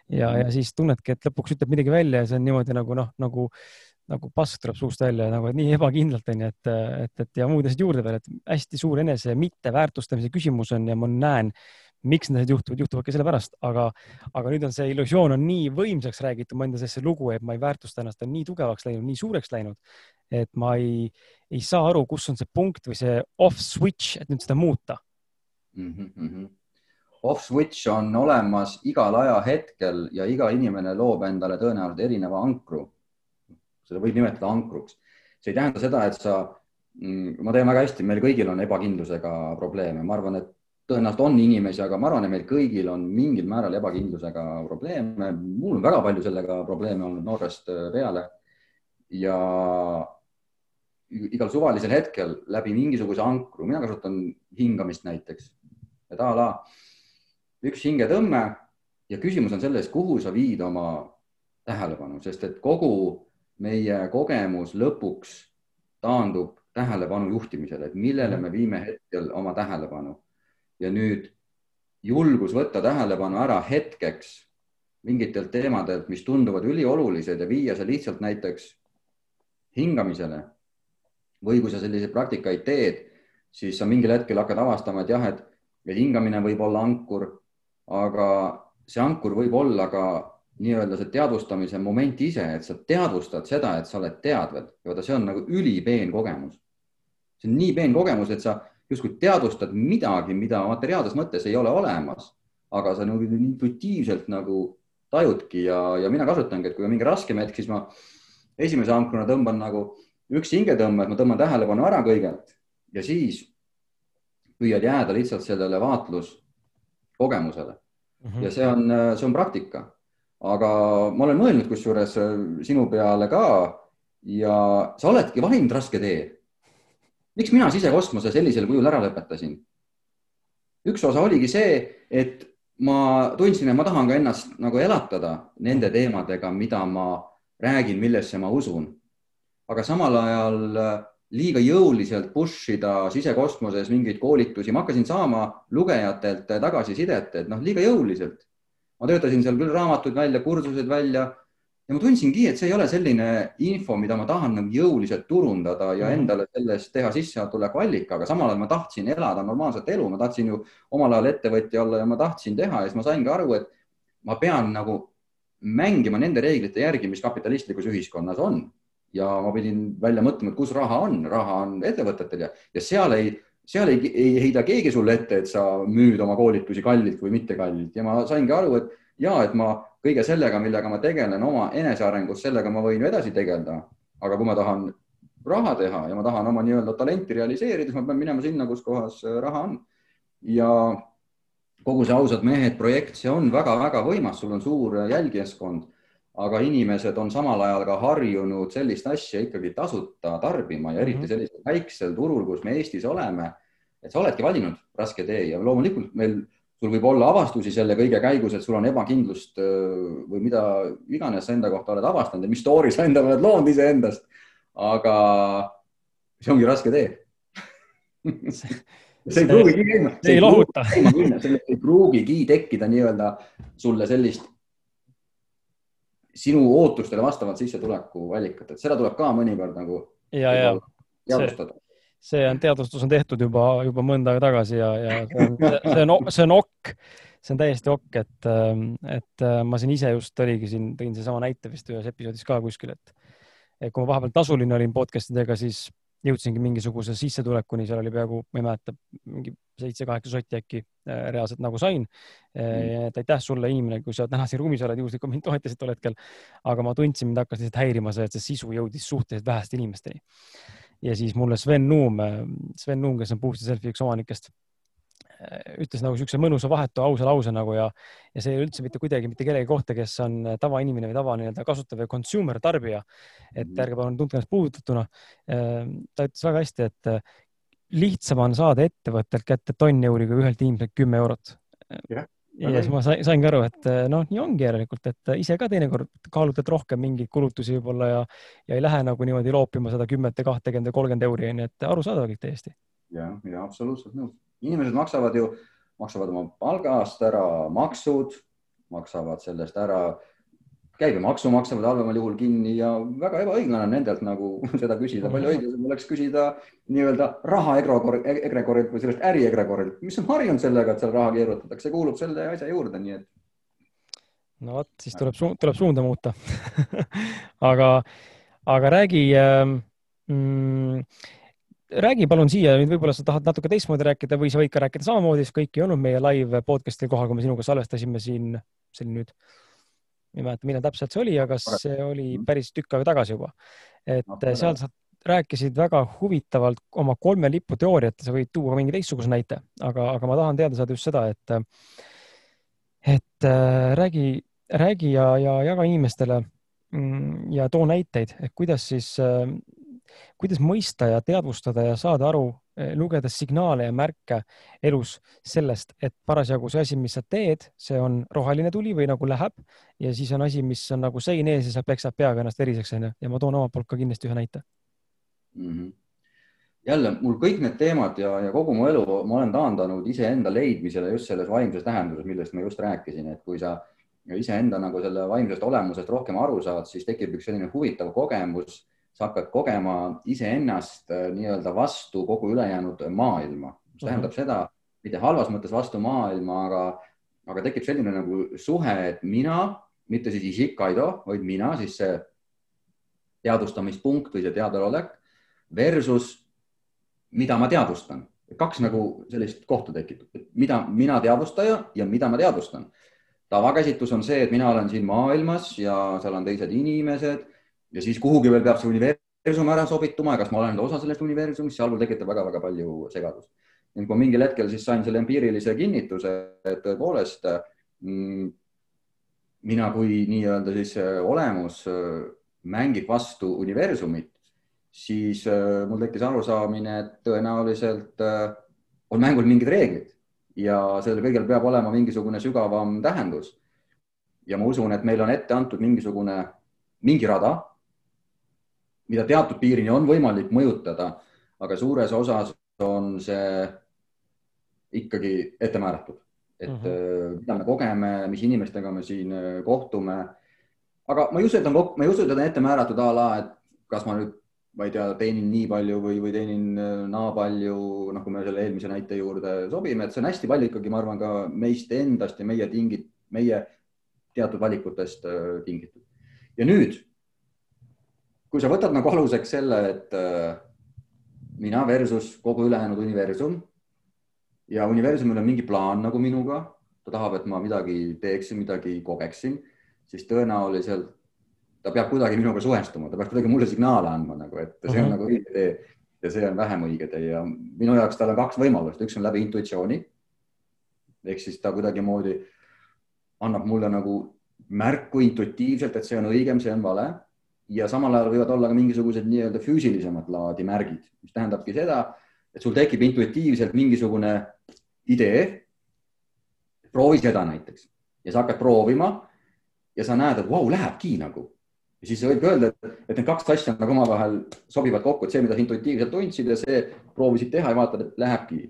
ja -hmm. ja siis tunnedki, et lõpuks ütleb midagi välja ja see on niimoodi nagu noh, nagu nagu pask tuleb suust välja nagu, nii ebakindlalt onju, et, et, et ja muud asjad juurde veel, et hästi suur enese mitteväärtustamise küsimus on ja ma näen miks need juhtuvad, juhtuvadki sellepärast, aga, aga nüüd on see illusioon on nii võimsaks räägitud mu enda sees see lugu, et ma ei väärtusta ennast, on nii tugevaks läinud, nii suureks läinud, et ma ei, ei saa aru, kus on see punkt või see off switch, et nüüd seda muuta mm. -hmm. Off switch on olemas igal ajahetkel ja iga inimene loob endale tõenäoliselt erineva ankru. seda võib nimetada ankruks. see ei tähenda seda, et sa, mm, ma tean väga hästi, meil kõigil on ebakindlusega probleeme, ma arvan, et tõenäoliselt on inimesi, aga ma arvan, et meil kõigil on mingil määral ebakindlusega probleeme. mul on väga palju sellega probleeme olnud noorest äh, peale. ja igal suvalisel hetkel läbi mingisuguse ankru, mina kasutan hingamist näiteks, et a la üks hingetõmme ja küsimus on selles, kuhu sa viid oma tähelepanu, sest et kogu meie kogemus lõpuks taandub tähelepanu juhtimisele, et millele me viime hetkel oma tähelepanu ja nüüd julgus võtta tähelepanu ära hetkeks mingitelt teemadelt, mis tunduvad üliolulised ja viia see lihtsalt näiteks hingamisele. või kui sa selliseid praktikaid teed, siis sa mingil hetkel hakkad avastama, et jah, et hingamine võib olla ankur, aga see ankur võib olla ka nii-öelda see teadvustamise moment ise, et sa teadvustad seda, et sa oled teadvad ja vaata, see on nagu ülipeen kogemus. see on nii peen kogemus, et sa justkui teadvustad midagi, mida materiaalses mõttes ei ole olemas, aga sa nagu intuitiivselt nagu tajudki ja, ja mina kasutangi, et kui on mingi raskem hetk, siis ma esimese ankruna tõmban nagu üks hingetõmme, et ma tõmban tähelepanu ära kõigelt ja siis püüad jääda lihtsalt sellele vaatluskogemusele mm. -hmm. ja see on, see on praktika. aga ma olen mõelnud kusjuures sinu peale ka ja sa oledki valinud raske tee miks mina sisekosmose sellisel kujul ära lõpetasin? üks osa oligi see, et ma tundsin, et ma tahan ka ennast nagu elatada nende teemadega, mida ma räägin, millesse ma usun. aga samal ajal äh, liiga jõuliselt push ida sisekosmoses mingeid koolitusi, ma hakkasin saama lugejatelt tagasisidet, et noh, liiga jõuliselt. ma töötasin seal küll raamatuid välja, kursused välja ja ma tundsingi, et see ei ole selline info, mida ma tahan nagu jõuliselt turundada ja mm. endale sellest teha sissetuleku allika, aga samal ajal ma tahtsin elada normaalset elu, ma tahtsin ju omal ajal ettevõtja olla ja ma tahtsin teha ja siis ma saingi aru, et ma pean nagu mängima nende reeglite järgi, mis kapitalistlikus ühiskonnas on. ja ma pidin välja mõtlema, et kus raha on, raha on ettevõtetel ja, ja seal ei, seal ei, ei heida keegi sulle ette, et sa müüd oma koolitusi kallilt või mitte kallilt ja ma saingi aru, et ja et ma kõige sellega, millega ma tegelen oma enesearengus, sellega ma võin ju edasi tegeleda. aga kui ma tahan raha teha ja ma tahan oma nii-öelda talenti realiseerida, siis ma pean minema sinna, kus kohas äh, raha on. ja kogu see ausad mehed projekt, see on väga-väga võimas, sul on suur jälgijaskond, aga inimesed on samal ajal ka harjunud sellist asja ikkagi tasuta tarbima ja eriti mhm. sellisel väiksel turul, kus me Eestis oleme. et sa oledki valinud raske tee ja loomulikult meil sul võib olla avastusi selle kõige käigus, et sul on ebakindlust või mida iganes sa enda kohta oled avastanud ja mis story sa endale oled loonud iseendast. aga see ongi raske tee see ei pruugigi käima. see ei lohuta. sellest ei pruugigi tekkida nii-öelda sulle sellist sinu ootustele vastavat sissetuleku allikat, et seda tuleb ka mõnikord nagu ja, ja teadvustada. See on, teadvustus on tehtud juba, juba mõnda aega tagasi ja, ja see on, see on, see on okk, see on täiesti okk, et, et ma siin ise just oligi siin, tõin seesama näite vist ühes episoodis ka kuskil, et, et kui ma vahepeal tasuline olin podcast idega, siis jõudsingi mingisuguse sissetulekuni, seal oli peaaegu, ma ei mäleta, mingi seitse-kaheksa sotti äkki äh, reaalselt nagu sain mm.. et aitäh sulle, inimene, kui sa täna siin ruumis oled, juhuslikult mind toetasid tol hetkel. aga ma tundsin, mind hakkas lihtsalt häirima see, et see sisu jõudis suhteliselt väheste inimesteni. Ja siis mulle Sven Nuum, Sven Nuum, kes on Boosti Selfie üks omanikest ütles nagu niisuguse mõnusa vahetu ausa lause nagu ja, ja see ei ole üldse mitte kuidagi mitte kellegi kohta, kes on tavainimene või tava nii-öelda kasutav või consumer tarbija. et mhm. ärge palun tundke ennast puudutatuna. Ta ütles väga hästi, et lihtsam on saada ettevõttelt kätte tonn euri kui ühelt inimeselt kümme eurot. Ja siis ma saingi aru, et äh, noh, nii ongi järelikult, et äh, ise ka teinekord kaalutled rohkem mingeid kulutusi võib-olla ja, ja ei lähe nagu niimoodi loopima seda kümmet ja kahtekümmet ja kolmkümmend euri, onju, et arusaadav kõik täiesti. ja, ja absoluutselt nõus inimesed maksavad ju, maksavad oma palgast ära maksud, maksavad sellest ära käibemaksu maksavad halvemal juhul kinni ja väga ebaõiglane on nendelt nagu seda küsida, palju õiglasem oleks küsida nii-öelda raha egregorilt või sellest äri egregorilt, mis on harjunud sellega, et seal raha keerutatakse, kuulub selle asja juurde, nii et. no vot, siis tuleb, tuleb suunda muuta. Aga, aga räägi ähm, mm, räägi palun siia nüüd, võib-olla sa tahad natuke teistmoodi rääkida või sa võid ka rääkida samamoodi, sest kõik ei olnud meie live podcast'il kohal, kui me sinuga salvestasime siin, see oli nüüd, ei mäleta, millal täpselt see oli, aga see oli päris tükk aega tagasi juba. et seal sa rääkisid väga huvitavalt oma kolme lipu teooriat, sa võid tuua mingi teistsuguse näite, aga, aga ma tahan teada saada just seda, et, et äh, räägi, räägi ja, ja jaga inimestele mm, ja too näiteid, et kuidas siis äh, kuidas mõista ja teadvustada ja saada aru, eh, lugedes signaale ja märke elus sellest, et parasjagu see asi, mis sa teed, see on roheline tuli või nagu läheb ja siis on asi, mis on nagu sein ees ja sa peksad peaga ennast veriseks onju ja ma toon omalt poolt ka kindlasti ühe näite mm. -hmm jälle mul kõik need teemad ja, ja kogu mu elu ma olen taandanud iseenda leidmisele just selles vaimses tähenduses, millest ma just rääkisin, et kui sa iseenda nagu selle vaimsest olemusest rohkem aru saad, siis tekib üks selline huvitav kogemus sa hakkad kogema iseennast äh, nii-öelda vastu kogu ülejäänud maailma, mis tähendab mm -hmm. seda, mitte halvas mõttes vastu maailma, aga, aga tekib selline nagu suhe, et mina, mitte siis isik Kaido, vaid mina, siis see teadvustamispunkt või see teadalolek versus mida ma teadvustan. kaks nagu sellist kohta tekib, mida mina teadvustaja ja mida ma teadvustan. tavakäsitlus on see, et mina olen siin maailmas ja seal on teised inimesed ja siis kuhugi veel peab see universum ära sobituma ja kas ma olen osa sellest universumist, sealpool tekitab väga-väga palju segadust. ning kui mingil hetkel siis sain selle empiirilise kinnituse, et tõepoolest mm, mina kui nii-öelda siis äh, olemus äh, mängib vastu universumit, siis äh, mul tekkis arusaamine, et tõenäoliselt on mängul mingid reeglid ja sellel kõigil peab olema mingisugune sügavam tähendus. ja ma usun, et meil on ette antud mingisugune, mingi rada mida teatud piirini on võimalik mõjutada, aga suures osas on see ikkagi ette määratud, et mm -hmm. mida me kogeme, mis inimestega me siin äh, kohtume. aga ma ei usu, et on, ma ei usu, et on ette määratud a la, et kas ma nüüd, ma ei tea, teenin nii palju või, või teenin äh, naa palju, noh, kui me selle eelmise näite juurde sobime, et see on hästi palju ikkagi, ma arvan, ka meist endast ja meie tingid, meie teatud valikutest tingitud. ja nüüd kui sa võtad nagu aluseks selle, et äh, mina versus kogu ülejäänud universum ja universumil on mingi plaan nagu minuga, ta tahab, et ma midagi teeksin, midagi kogeksin, siis tõenäoliselt ta peab kuidagi minuga suhestuma, ta peab kuidagi mulle signaale andma nagu, et see on mhm. -huh. nagu õige tee ja see on vähem õige tee ja minu jaoks tal on kaks võimalust, üks on läbi intuitsiooni. ehk siis ta kuidagimoodi annab mulle nagu märku intuitiivselt, et see on õigem, see on vale ja samal ajal võivad olla ka mingisugused nii-öelda füüsilisemat laadi märgid, mis tähendabki seda, et sul tekib intuitiivselt mingisugune idee, proovi seda näiteks. Ja sa hakkad proovima ja sa näed, et vau, lähebki nagu. Ja siis võib öelda, et need kaks asja nagu omavahel sobivad kokku, et see, mida sa intuitiivselt tundsid ja see proovisid teha ja vaatad, et lähebki.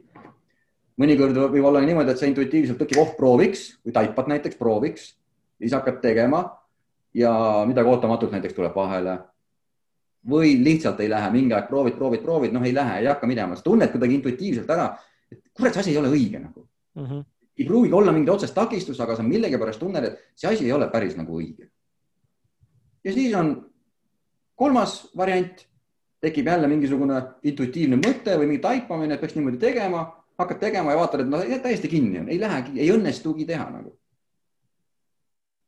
mõnikord võib olla niimoodi, et sa intuitiivselt tõkib, oh prooviks või taipad näiteks prooviks, siis hakkad tegema ja midagi ootamatult näiteks tuleb vahele. või lihtsalt ei lähe, mingi aeg proovid, proovid, proovid, noh, ei lähe, ei hakka minema, sa tunned kuidagi intuitiivselt ära, et kurat, see asi ei ole õige nagu mm. -hmm. ei pruugigi olla mingit otsest takistust, aga sa millegipärast tunned, et see asi ei ole päris nagu õige ja siis on kolmas variant, tekib jälle mingisugune intuitiivne mõte või mingi taipamine, et peaks niimoodi tegema, hakkad tegema ja vaatad, et noh, täiesti kinni on, ei lähegi, ei õnnestugi teha nagu.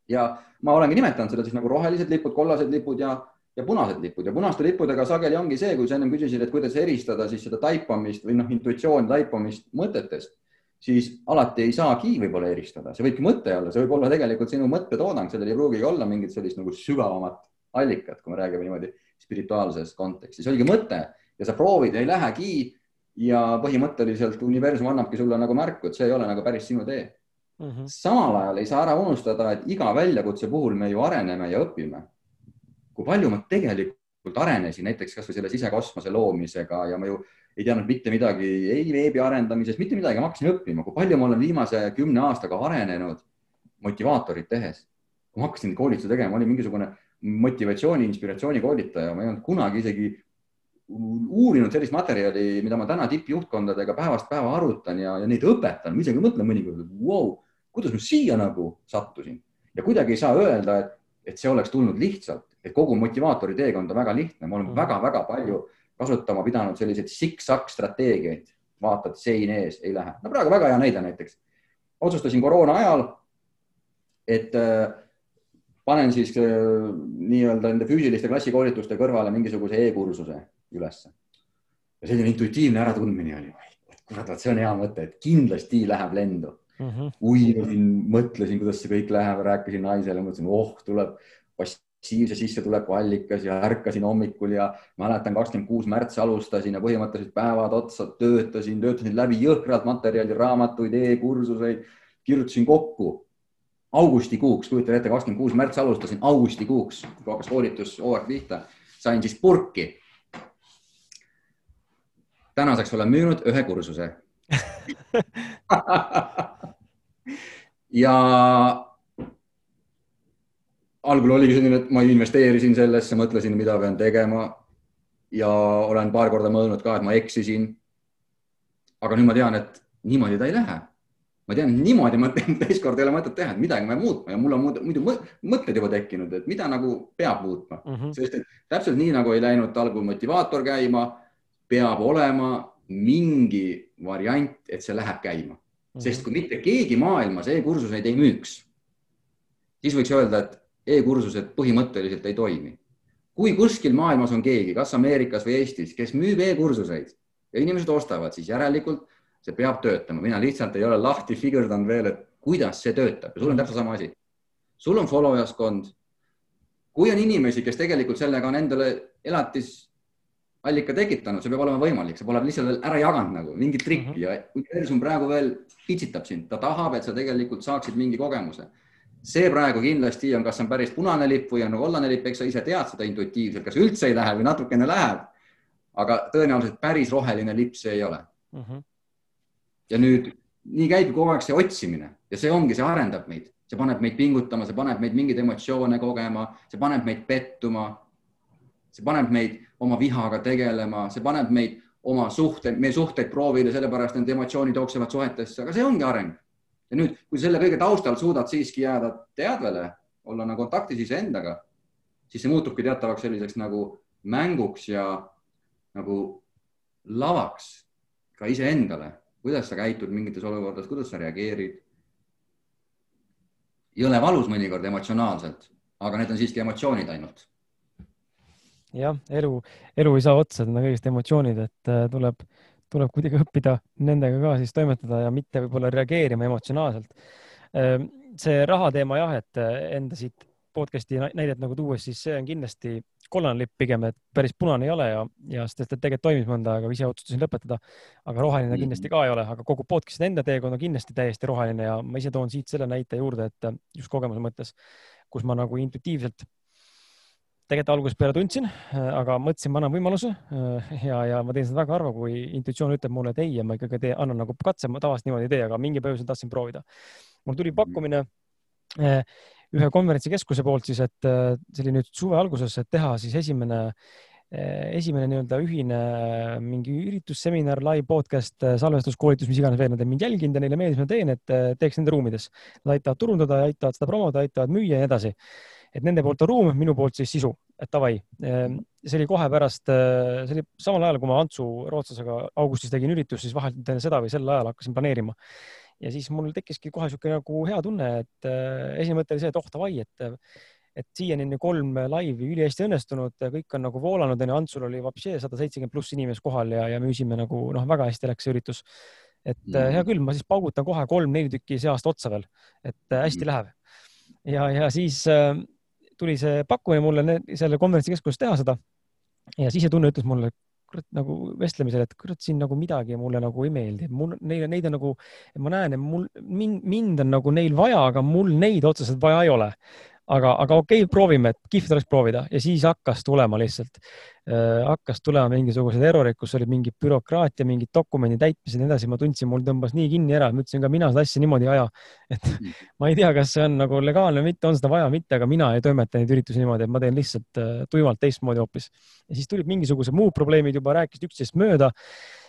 Ja ma olengi nimetanud seda siis nagu rohelised lipud, kollased lipud ja, ja punased lipud. Ja punaste lippudega sageli ongi see, kui sa ennem küsisid, et kuidas eristada siis seda taipamist või noh, intuitsiooni taipamist mõtetest siis alati ei saagi võib-olla eristada, see võibki mõte olla, see võib olla tegelikult sinu mõttetoodang, sellel ei pruugigi olla mingit sellist nagu sügavamat allikat, kui me räägime niimoodi spirituaalses kontekstis, oligi mõte ja sa proovid ja ei lähegi ja põhimõtteliselt universum annabki sulle nagu märku, et see ei ole nagu päris sinu tee mm. -hmm. samal ajal ei saa ära unustada, et iga väljakutse puhul me ju areneme ja õpime. kui palju ma tegelikult arenesin näiteks kasvõi selle sisekosmose loomisega ja ma ju ei teadnud mitte midagi ei veebi arendamisest, mitte midagi, ma hakkasin õppima, kui palju ma olen viimase kümne aastaga arenenud motivaatorit tehes. kui ma hakkasin koolitusi tegema, olin mingisugune motivatsiooni, inspiratsiooni koolitaja, ma ei olnud kunagi isegi uurinud sellist materjali, mida ma täna tippjuhtkondadega päevast päeva arutan ja, ja neid õpetan, ma isegi mõtlen mõnikord, et vau wow,, kuidas ma siia nagu sattusin ja kuidagi ei saa öelda, et, et see oleks tulnud lihtsalt, et kogu motivaatori teekond on väga lihtne, ma olen väga-väga mm. palju kasutama pidanud selliseid siksak strateegiaid, vaatad sein ees, ei lähe. no praegu väga hea näide näiteks. otsustasin koroona ajal, et äh, panen siis äh, nii-öelda nende füüsiliste klassikoolituste kõrvale mingisuguse e-kursuse ülesse. ja selline intuitiivne äratundmine oli, kurat, vot see on hea mõte, et kindlasti läheb lendu mm. -hmm. uinusin, mõtlesin, kuidas see kõik läheb, rääkisin naisele, mõtlesin, oh, tuleb passiivse sissetuleku allikas ja ärkasin hommikul ja mäletan, kakskümmend kuus märts alustasin ja põhimõtteliselt päevad otsa töötasin, töötasin läbi jõhkralt materjali, raamatuid e, e-kursuseid, kirjutasin kokku augustikuuks, kujutage ette, kakskümmend kuus märts alustasin, augustikuuks, kui hakkas koolitus hooaeg pihta, sain siis purki. tänaseks olen müünud ühe kursuse ja algul oligi selline, et ma investeerisin sellesse, mõtlesin, mida pean tegema. ja olen paar korda mõelnud ka, et ma eksisin. aga nüüd ma tean, et niimoodi ta ei lähe. ma tean, niimoodi ma teist korda ei ole mõtet teha, et midagi pean muutma ja mul on muidu mõtted juba tekkinud, et mida nagu peab muutma mm, -hmm. sest et täpselt nii nagu ei läinud algul motivaator käima, peab olema mingi variant, et see läheb käima. Sest kui mitte keegi maailmas e-kursuseid ei müüks, siis võiks öelda, et e-kursused põhimõtteliselt ei toimi. kui kuskil maailmas on keegi, kas Ameerikas või Eestis, kes müüb e-kursuseid ja inimesed ostavad, siis järelikult see peab töötama, mina lihtsalt ei ole lahti figurdanud veel, et kuidas see töötab ja sul on täpselt sama asi. sul on follow jaskond. kui on inimesi, kes tegelikult sellega on endale elatisallika tekitanud, see peab olema võimalik, sa pole lihtsalt veel ära jaganud nagu mingit trikki mm -hmm. ja universum praegu veel pitsitab sind, ta tahab, et sa tegelikult saaksid mingi kogemuse see praegu kindlasti on, kas on päris punane lipp või on kollane lipp, eks sa ise tead seda intuitiivselt, kas üldse ei lähe või natukene läheb. aga tõenäoliselt päris roheline lipp see ei ole mm. -hmm. ja nüüd nii käibki kogu aeg see otsimine ja see ongi, see arendab meid, see paneb meid pingutama, see paneb meid mingeid emotsioone kogema, see paneb meid pettuma. See paneb meid oma vihaga tegelema, see paneb meid oma suhteid, meie suhteid proovile, sellepärast need emotsioonid jooksevad suhetesse, aga see ongi areng ja nüüd, kui selle kõige taustal suudad siiski jääda teadvele, olla nagu kontaktis iseendaga, siis see muutubki teatavaks selliseks nagu mänguks ja nagu lavaks ka iseendale, kuidas sa käitud mingites olukordades, kuidas sa reageerid. jõle valus mõnikord emotsionaalselt, aga need on siiski emotsioonid ainult. Jah, elu, elu ei saa otsa, need on kõigest emotsioonid, et äh, tuleb tuleb kuidagi õppida nendega ka siis toimetada ja mitte võib-olla reageerima emotsionaalselt. Ehm, see raha teema jah, et enda siit podcast'i näidet nagu tuues, siis see on kindlasti kollane lipp pigem, et päris punane ei ole ja, ja sest, et tegelikult toimis mõnda aega, ise otsustasin lõpetada. aga roheline -hmm. kindlasti ka ei ole, aga kogu podcast'i enda teekond on kindlasti täiesti roheline ja ma ise toon siit selle näite juurde, et just kogemuse mõttes, kus ma nagu intuitiivselt tegelikult algusest peale tundsin, aga mõtlesin, ma annan võimaluse ja, ja ma teen seda väga harva, kui intuitsioon ütleb mulle, et ei ja ma ikkagi teen, annan nagu katse, ma tavaliselt niimoodi ei tee, aga mingi põhjusel tahtsin proovida. mul tuli pakkumine eh, ühe konverentsikeskuse poolt siis, et see oli nüüd suve alguses, et teha siis esimene, esimene nii-öelda ühine mingi üritus, seminar, live podcast, salvestuskoolitus, mis iganes veel, nad on mind jälginud ja neile meeldis, mida teen, et teeks nende ruumides. Nad aitavad turundada, aitavad seda promoda, aitavad müüa ja nii edasi et nende poolt on ruum, minu poolt siis sisu, et davai. Ehm, see oli kohe pärast, äh, see oli samal ajal, kui ma Antsu rootslasega augustis tegin üritust, siis vahelt enne seda või sel ajal hakkasin planeerima. ja siis mul tekkiski kohe niisugune nagu hea tunne, et äh, esimene mõte oli see, et oh davai, et et siiani on ju kolm laivi ülihästi õnnestunud, kõik on nagu voolanud, onju, Antsul oli vapšee sada seitsekümmend pluss inimest kohal ja, ja müüsime nagu noh, väga hästi läks see üritus. et mm. hea küll, ma siis paugutan kohe kolm-neli tükki see aasta otsa veel, et hästi mm. läheb. ja, ja siis äh, tuli see pakkumine mulle selle konverentsikeskuses teha seda ja sisetunne ütles mulle, kurat nagu vestlemisel, et kurat siin nagu midagi mulle nagu ei meeldi, mul neile, neid on nagu, ma näen, et mul mind, mind on nagu neil vaja, aga mul neid otseselt vaja ei ole aga, aga okei okay,, proovime, et kihvt oleks proovida. Ja siis hakkas tulema lihtsalt äh,, hakkas tulema mingisugused errorid, kus oli mingi bürokraatia, mingid dokumendi täitmised ja nii edasi, ma tundsin, mul tõmbas nii kinni ära, ma ütlesin ka mina seda asja niimoodi ei aja. et ma ei tea, kas see on nagu legaalne või mitte, on seda vaja või mitte, aga mina ei toimeta neid üritusi niimoodi, et ma teen lihtsalt äh, tuimalt teistmoodi hoopis. ja siis tulid mingisugused muud probleemid juba, rääkisid üksteisest mööda.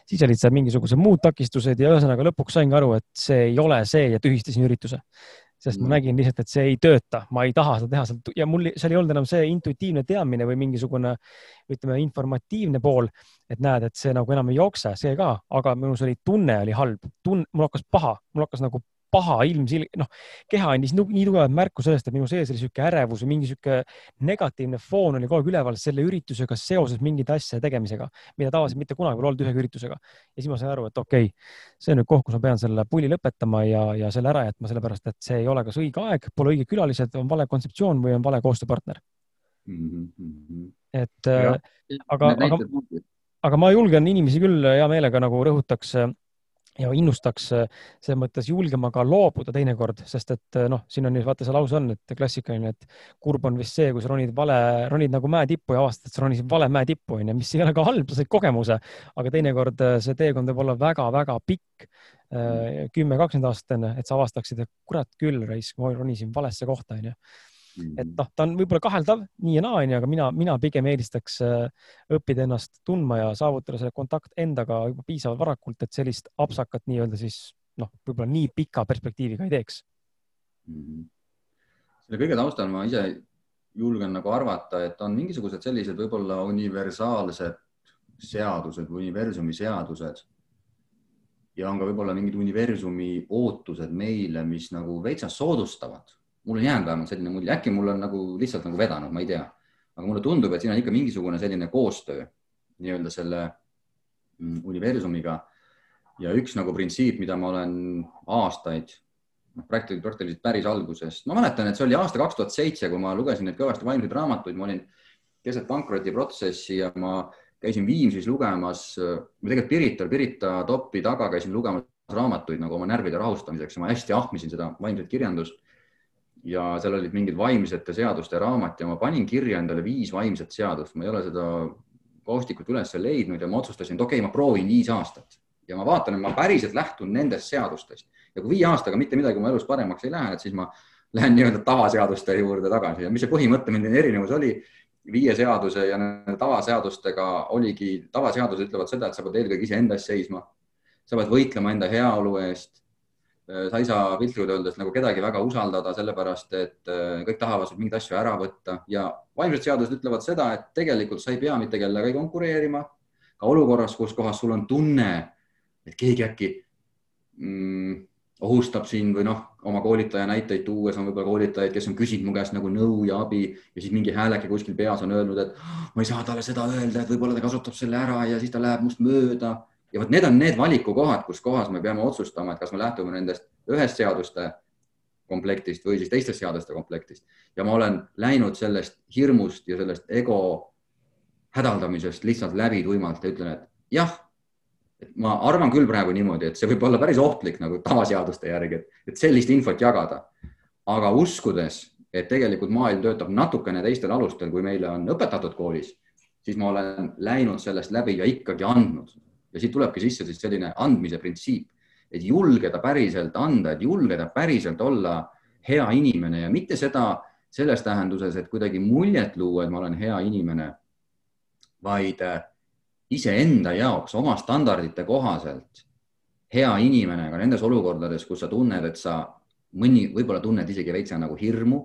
Siis olid seal mingisugused muud takistused ja ühesõnaga lõpuks saingi aru, et see ei ole see ja tühistasin ürituse sest ma mm. nägin lihtsalt, et see ei tööta, ma ei taha seda teha. Ja mul seal ei olnud enam see intuitiivne teadmine või mingisugune ütleme, informatiivne pool, et näed, et see nagu enam ei jookse, see ka, aga minus oli tunne oli halb, tunne, mul hakkas paha, mul hakkas nagu paha ilmsil-, noh, keha andis nii tugevat märku sellest, et minu sees oli niisugune ärevus või mingi niisugune negatiivne foon oli kogu aeg üleval selle üritusega seoses mingite asjade tegemisega, mida tavaliselt mitte kunagi pole olnud ühegi üritusega. ja siis ma sain aru, et okei okay,, see on nüüd koht, kus ma pean selle pulli lõpetama ja, ja selle ära jätma, sellepärast et see ei ole kas õige aeg, pole õiged külalised, on vale kontseptsioon või on vale koostööpartner mm. -hmm. et ja. Äh, aga, aga, aga ma julgen inimesi küll hea meelega nagu rõhutaks ja innustaks äh, selles mõttes julgema ka loobuda teinekord, sest et äh, noh, siin on ju vaata see lause on, et klassikaline, et kurb on vist see, kui sa ronid vale, ronid nagu mäe tippu ja avastad, et sa ronisid vale mäe tippu onju, mis ei ole ka halb, sa said kogemuse, aga teinekord äh, see teekond võib olla väga-väga pikk, kümme, kakskümmend aastat enne, et sa avastaksid, et kurat küll, raisk, ma ronisin valesse kohta onju et noh, ta on võib-olla kaheldav nii ja naa, onju, aga mina, mina pigem eelistaks äh, õppida ennast tundma ja saavutada selle kontakt endaga juba piisavalt varakult, et sellist apsakat nii-öelda siis noh, võib-olla nii pika perspektiiviga ei teeks mm. -hmm. selle kõige taustal ma ise julgen nagu arvata, et on mingisugused sellised võib-olla universaalsed seadused või universumi seadused ja on ka võib-olla mingid universumi ootused meile, mis nagu veitsa soodustavad mul on jäänud vähemalt selline mulje, äkki mul on nagu lihtsalt nagu vedanud, ma ei tea, aga mulle tundub, et siin on ikka mingisugune selline koostöö nii-öelda selle mm, universumiga. Ja üks nagu printsiip, mida ma olen aastaid, noh, praktiliselt, praktiliselt päris algusest, ma mäletan, et see oli aasta kaks tuhat seitse, kui ma lugesin neid kõvasti vaimseid raamatuid, ma olin keset pankrotiprotsessi ja ma käisin Viimsis lugemas, või tegelikult Pirital, Pirita topi taga käisin lugemas raamatuid nagu oma närvide rahustamiseks. Ja ma hästi ahmisin seda vaimset kirjandust ja seal olid mingid vaimsete seaduste raamat ja ma panin kirja endale viis vaimset seadust, ma ei ole seda kaustikut üles leidnud ja ma otsustasin, et okei okay,, ma proovin viis aastat. Ja ma vaatan, et ma päriselt lähtun nendest seadustest. Ja kui viie aastaga mitte midagi oma elus paremaks ei lähe, et siis ma lähen nii-öelda tavaseaduste juurde tagasi. Ja mis see põhimõtteline erinevus oli? Viie seaduse ja tavaseadustega oligi, tavaseadused ütlevad seda, et sa pead eelkõige iseenda eest seisma. sa pead võitlema enda heaolu eest sa ei saa piltlikult öeldes nagu kedagi väga usaldada, sellepärast et äh, kõik tahavad sult mingeid asju ära võtta ja vaimsed seadused ütlevad seda, et tegelikult sa ei pea mitte kellegagi konkureerima. ka olukorras, kus kohas sul on tunne, et keegi äkki mm, ohustab sind või noh, oma koolitaja näiteid tuues on võib-olla koolitajaid, kes on küsinud mu käest nagu nõu ja abi ja siis mingi hääleke kuskil peas on öelnud, et ma ei saa talle seda öelda, et võib-olla ta kasutab selle ära ja siis ta läheb must mööda ja vot need on need valikukohad, kus kohas me peame otsustama, et kas me lähtume nendest ühest seaduste komplektist või siis teistest seaduste komplektist ja ma olen läinud sellest hirmust ja sellest ego hädaldamisest lihtsalt läbi tuimalt ja ütlen, et jah, et ma arvan küll praegu niimoodi, et see võib olla päris ohtlik nagu tavaseaduste järgi, et, sellist infot jagada. aga uskudes, et tegelikult maailm töötab natukene teistel alustel, kui meile on õpetatud koolis, siis ma olen läinud sellest läbi ja ikkagi andnud ja siit tulebki sisse siis selline andmise printsiip, et julgeda päriselt anda, et julgeda päriselt olla hea inimene ja mitte seda selles tähenduses, et kuidagi muljet luua, et ma olen hea inimene, vaid äh, iseenda jaoks oma standardite kohaselt hea inimene ka nendes olukordades, kus sa tunned, et sa mõni, võib-olla tunned isegi veitsa nagu hirmu,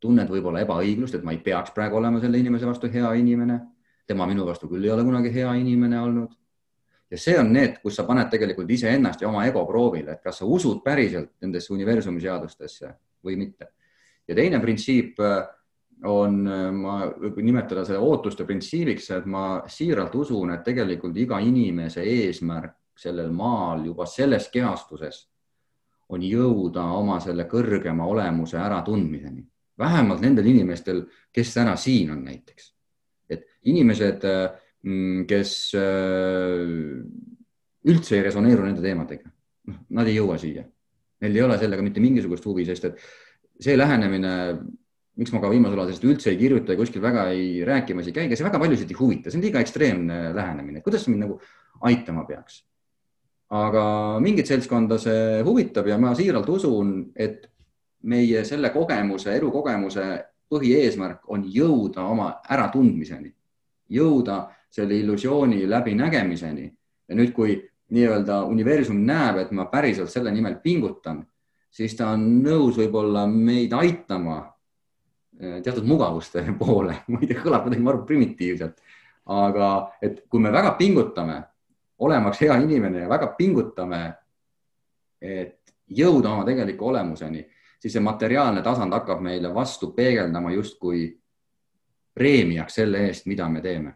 tunned võib-olla ebaõiglust, et ma ei peaks praegu olema selle inimese vastu hea inimene. tema minu vastu küll ei ole kunagi hea inimene olnud. Ja see on need, kus sa paned tegelikult iseennast ja oma ego proovile, et kas sa usud päriselt nendesse universumi seadustesse või mitte. ja teine printsiip äh, on, ma võib nimetada selle ootuste printsiibiks, et ma siiralt usun, et tegelikult iga inimese eesmärk sellel maal juba selles kehastuses on jõuda oma selle kõrgema olemuse äratundmiseni, vähemalt nendel inimestel, kes täna siin on näiteks. et inimesed, mm, kes äh, üldse ei resoneeru nende teemadega, noh, nad ei jõua siia. Neil ei ole sellega mitte mingisugust huvi, sest et see lähenemine miks ma ka viimasel ajal sellest üldse ei kirjuta ja kuskil väga ei rääkimas ei käi, see väga paljusid ei huvita, see on liiga ekstreemne lähenemine, kuidas see mind nagu aitama peaks. aga mingit seltskonda see huvitab ja ma siiralt usun, et meie selle kogemuse, elukogemuse põhieesmärk on jõuda oma äratundmiseni, jõuda selle illusiooni läbinägemiseni. Ja nüüd, kui nii-öelda universum näeb, et ma päriselt selle nimel pingutan, siis ta on nõus võib-olla meid aitama Eh, teatud mugavuste poole, ma ei tea, kõlab kuidagi maru primitiivselt, aga et kui me väga pingutame, olemaks hea inimene ja väga pingutame, et jõuda oma tegeliku olemuseni, siis see materiaalne tasand hakkab meile vastu peegeldama justkui preemiaks selle eest, mida me teeme.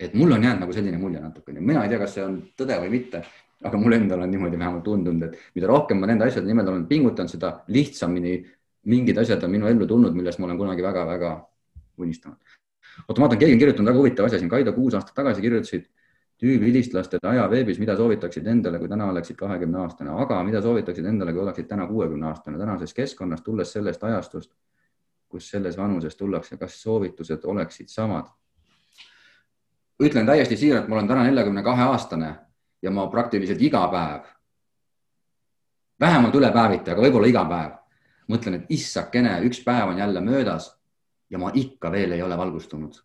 Et mul on jäänud nagu selline mulje natukene, mina ei tea, kas see on tõde või mitte, aga mul endal on niimoodi vähemalt tundunud, et mida rohkem ma nende asjade nimel olen pingutanud, seda lihtsamini mingid asjad on minu ellu tulnud, millest ma olen kunagi väga-väga unistanud. oota, ma vaatan, keegi on kirjutanud väga huvitava asja siin, Kaido kuus aastat tagasi kirjutasid tüübilistlastele ajaveebis, mida soovitaksid endale, kui täna oleksid kahekümne aastane, aga mida soovitaksid endale, kui oleksid täna kuuekümne aastane, tänases keskkonnas, tulles sellest ajastust, kus selles vanuses tullakse, kas soovitused oleksid samad? Ütlen täiesti siiralt, ma olen täna neljakümne kahe aastane ja ma praktiliselt iga päev, vähemalt üle päeviti, aga võib-olla iga päev mõtlen, et issakene, üks päev on jälle möödas ja ma ikka veel ei ole valgustunud.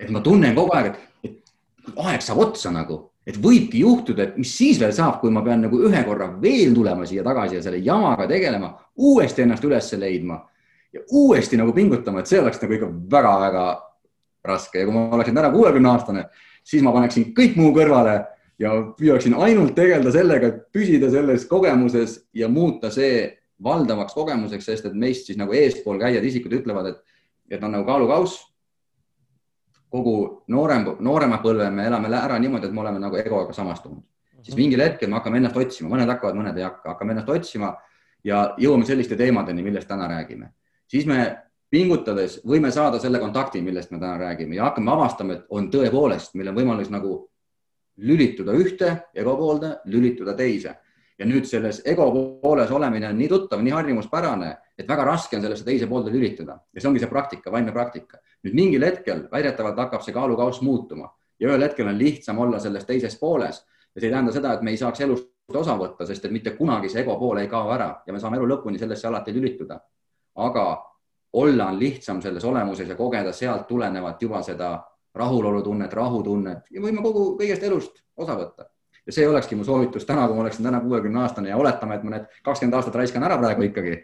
et ma tunnen kogu aeg, et, aeg saab otsa nagu, et võibki juhtuda, et mis siis veel saab, kui ma pean nagu ühe korra veel tulema siia tagasi ja selle jamaga tegelema, uuesti ennast üles leidma ja uuesti nagu pingutama, et see oleks nagu ikka väga-väga raske ja kui ma oleksin täna kuuekümne aastane, siis ma paneksin kõik muu kõrvale ja püüaksin ainult tegeleda sellega, et püsida selles kogemuses ja muuta see valdavaks kogemuseks, sest et meist siis nagu eespool käijad isikud ütlevad, et, et on nagu kaalukauss. kogu noorem, noorema põlve me elame ära niimoodi, et me oleme nagu egoga samastunud mm, -hmm. siis mingil hetkel me hakkame ennast otsima, mõned hakkavad, mõned ei hakka, hakkame ennast otsima ja jõuame selliste teemadeni, millest täna räägime. siis me pingutades võime saada selle kontakti, millest me täna räägime ja hakkame avastama, et on tõepoolest, meil on võimalus nagu lülituda ühte ego poolde, lülituda teise ja nüüd selles ego pooles olemine on nii tuttav, nii harjumuspärane, et väga raske on sellesse teise poolde lülitada ja see ongi see praktika, vaimne praktika. nüüd mingil hetkel väidetavalt hakkab see kaalukauss muutuma ja ühel hetkel on lihtsam olla selles teises pooles ja see ei tähenda seda, et me ei saaks elust osa võtta, sest et mitte kunagi see ego pool ei kao ära ja me saame elu lõpuni sellesse alati lülituda. aga olla on lihtsam selles olemuses ja kogeda sealt tulenevat juba seda rahulolutunnet, rahutunnet ja võime kogu kõigest elust osa võtta ja see olekski mu soovitus täna, kui ma oleksin täna kuuekümne aastane ja oletame, et ma need kakskümmend aastat raiskan ära praegu ikkagi.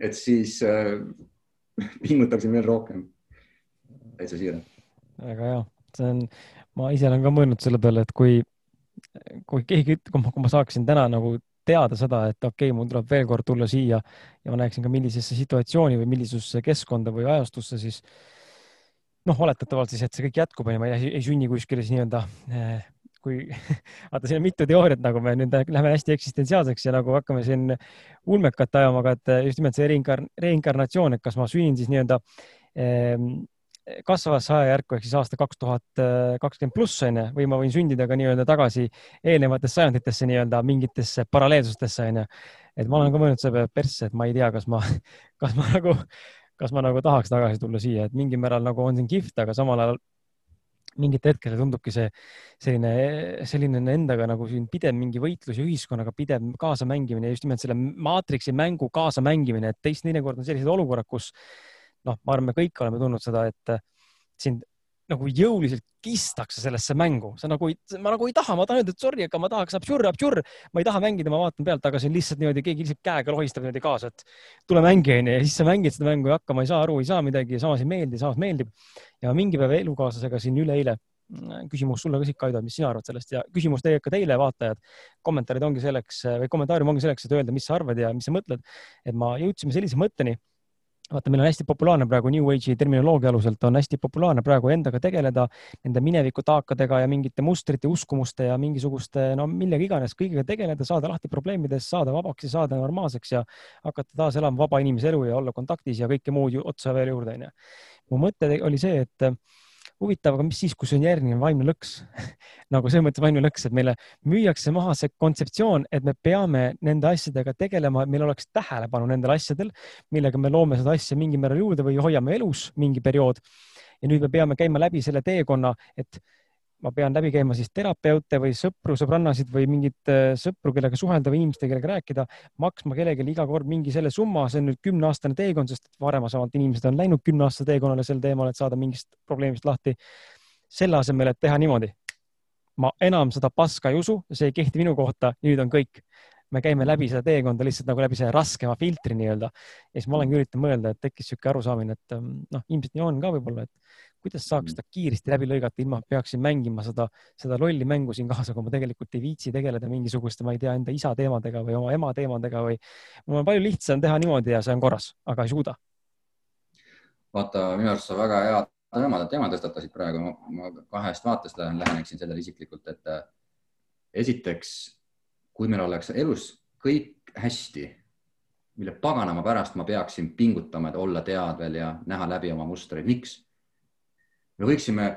et siis äh, pingutaksin veel rohkem. täitsa siiralt. väga hea, see on, ma ise olen ka mõelnud selle peale, et kui, kui keegi, kui ma, kui ma saaksin täna nagu teada seda, et okei okay,, mul tuleb veel kord tulla siia ja ma näeksin ka, millisesse situatsiooni või millisesse keskkonda või ajastusse, siis noh, oletatavalt siis, et see kõik jätkub, onju, ma ei, ei sünni kuskile siis nii-öelda eh, kui vaata, siin on mitu teooriat, nagu me nüüd läheme hästi eksistentsiaalseks ja nagu hakkame siin ulmekat ajama, aga et just nimelt see reinkarn-, reinkarnatsioon, et kas ma sünnin siis nii-öelda ehm, kasvavasse ajajärku ehk siis aasta kaks tuhat kakskümmend pluss onju, või ma võin sündida ka nii-öelda tagasi eelnevatesse sajanditesse nii-öelda mingitesse paralleelsustesse onju. et ma olen ka mõelnud selle peale persse, et ma ei tea, kas ma, kas ma nagu, kas ma nagu tahaks tagasi tulla siia, et mingil määral nagu on siin kihvt, aga samal ajal mingitel hetkedel tundubki see selline, selline endaga nagu siin pidev mingi võitlus ja ühiskonnaga pidev kaasamängimine, just nimelt selle maatriksi mängu kaasamängimine, et teist teinekord on sellised olukorrad, kus noh, ma arvan, me kõik oleme tundnud seda, et sind nagu jõuliselt kistakse sellesse mängu, sa nagu, ma nagu ei taha, ma tahan öelda, et sorry, aga ma tahaks absurd, absurd, ma ei taha mängida, ma vaatan pealt, aga see on lihtsalt niimoodi, keegi lihtsalt käega lohistab niimoodi kaasa, et tule mängi onju ja siis sa mängid seda mängu ja hakkama ei saa aru, ei saa midagi, samas ei meeldi, samas meeldib. ja mingi päev elukaaslasega siin üleeile, küsimus sulle ka siit, Kaido, mis sina arvad sellest ja küsimus teie ka teile, vaatajad. kommentaarid ongi selleks või kommentaarium ongi selleks, et öelda, mis sa arvad ja mis sa mõtled. et ma jõudsime sellise mõtteni vaata, meil on hästi populaarne praegu New Age'i terminoloogia aluselt on hästi populaarne praegu endaga tegeleda, nende mineviku taakadega ja mingite mustrite, uskumuste ja mingisuguste, no millega iganes, kõigega tegeleda, saada lahti probleemidest, saada vabaks ja saada normaalseks ja hakata taas elama vaba inimese elu ja olla kontaktis ja kõike muud otsa veel juurde, onju. mu mõte oli see, et huvitav, aga mis siis, kui see on järgmine vaimne lõks nagu selles mõttes vaimne lõks, et meile müüakse maha see kontseptsioon, et me peame nende asjadega tegelema, et meil oleks tähelepanu nendel asjadel, millega me loome seda asja mingil määral juurde või hoiame elus mingi periood. ja nüüd me peame käima läbi selle teekonna, et ma pean läbi käima siis terapeute või sõpru, sõbrannasid või mingeid äh, sõpru, kellega suhelda või inimestega, kellega rääkida, maksma kellelegi iga kord mingi selle summa, see on nüüd kümneaastane teekond, sest varasemalt inimesed on läinud kümneaastase teekonnale sel teemal, et saada mingist probleemist lahti. selle asemel, et teha niimoodi, ma enam seda paska ei usu, see ei kehti minu kohta, nüüd on kõik me käime läbi seda teekonda lihtsalt nagu läbi selle raskema filtri nii-öelda. ja siis ma olengi üritanud mõelda, et tekkis niisugune arusaamine, et ähm, noh, ilmselt nii on ka võib-olla, et kuidas saaks mm. seda kiiresti läbi lõigata, ilma peaksin mängima seda, seda lolli mängu siin kaasa, kui ma tegelikult ei viitsi tegeleda mingisuguste, ma ei tea, enda isa teemadega või oma ema teemadega või mul on palju lihtsam teha niimoodi ja see on korras, aga ei suuda. vaata, minu arust sa väga hea teema, teema tõstatasid praegu, ma kahest vaatest lähen, läheneksin sellele isiklikult, et äh, esiteks, kui meil oleks elus kõik hästi, mille paganama pärast ma peaksin pingutama, et olla teadvel ja näha läbi oma mustreid, miks? me võiksime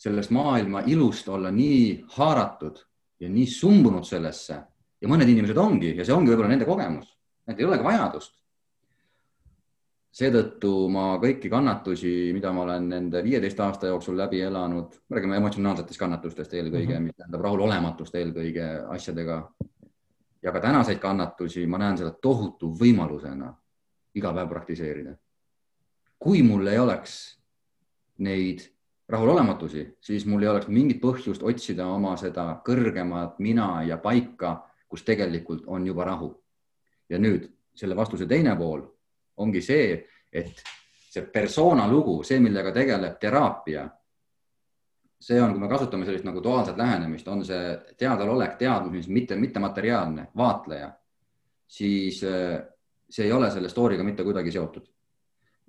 sellest maailma ilust olla nii haaratud ja nii sumbunud sellesse ja mõned inimesed ongi ja see ongi võib-olla nende kogemus, et ei olegi vajadust. seetõttu ma kõiki kannatusi, mida ma olen nende viieteist aasta jooksul läbi elanud, me räägime emotsionaalsetest kannatustest eelkõige mm, -hmm. mis tähendab rahulolematust eelkõige asjadega ja ka tänaseid kannatusi, ma näen seda tohutu võimalusena iga päev praktiseerida. kui mul ei oleks neid rahulolematusi, siis mul ei oleks mingit põhjust otsida oma seda kõrgemat mina ja paika, kus tegelikult on juba rahu. ja nüüd selle vastuse teine pool ongi see, et see persona lugu, see, millega tegeleb teraapia. See on, kui me kasutame sellist nagu duaalset lähenemist, on see teadalolek, teadmus, mitte, mittemateriaalne vaatleja, siis eh, see ei ole selle story'ga mitte kuidagi seotud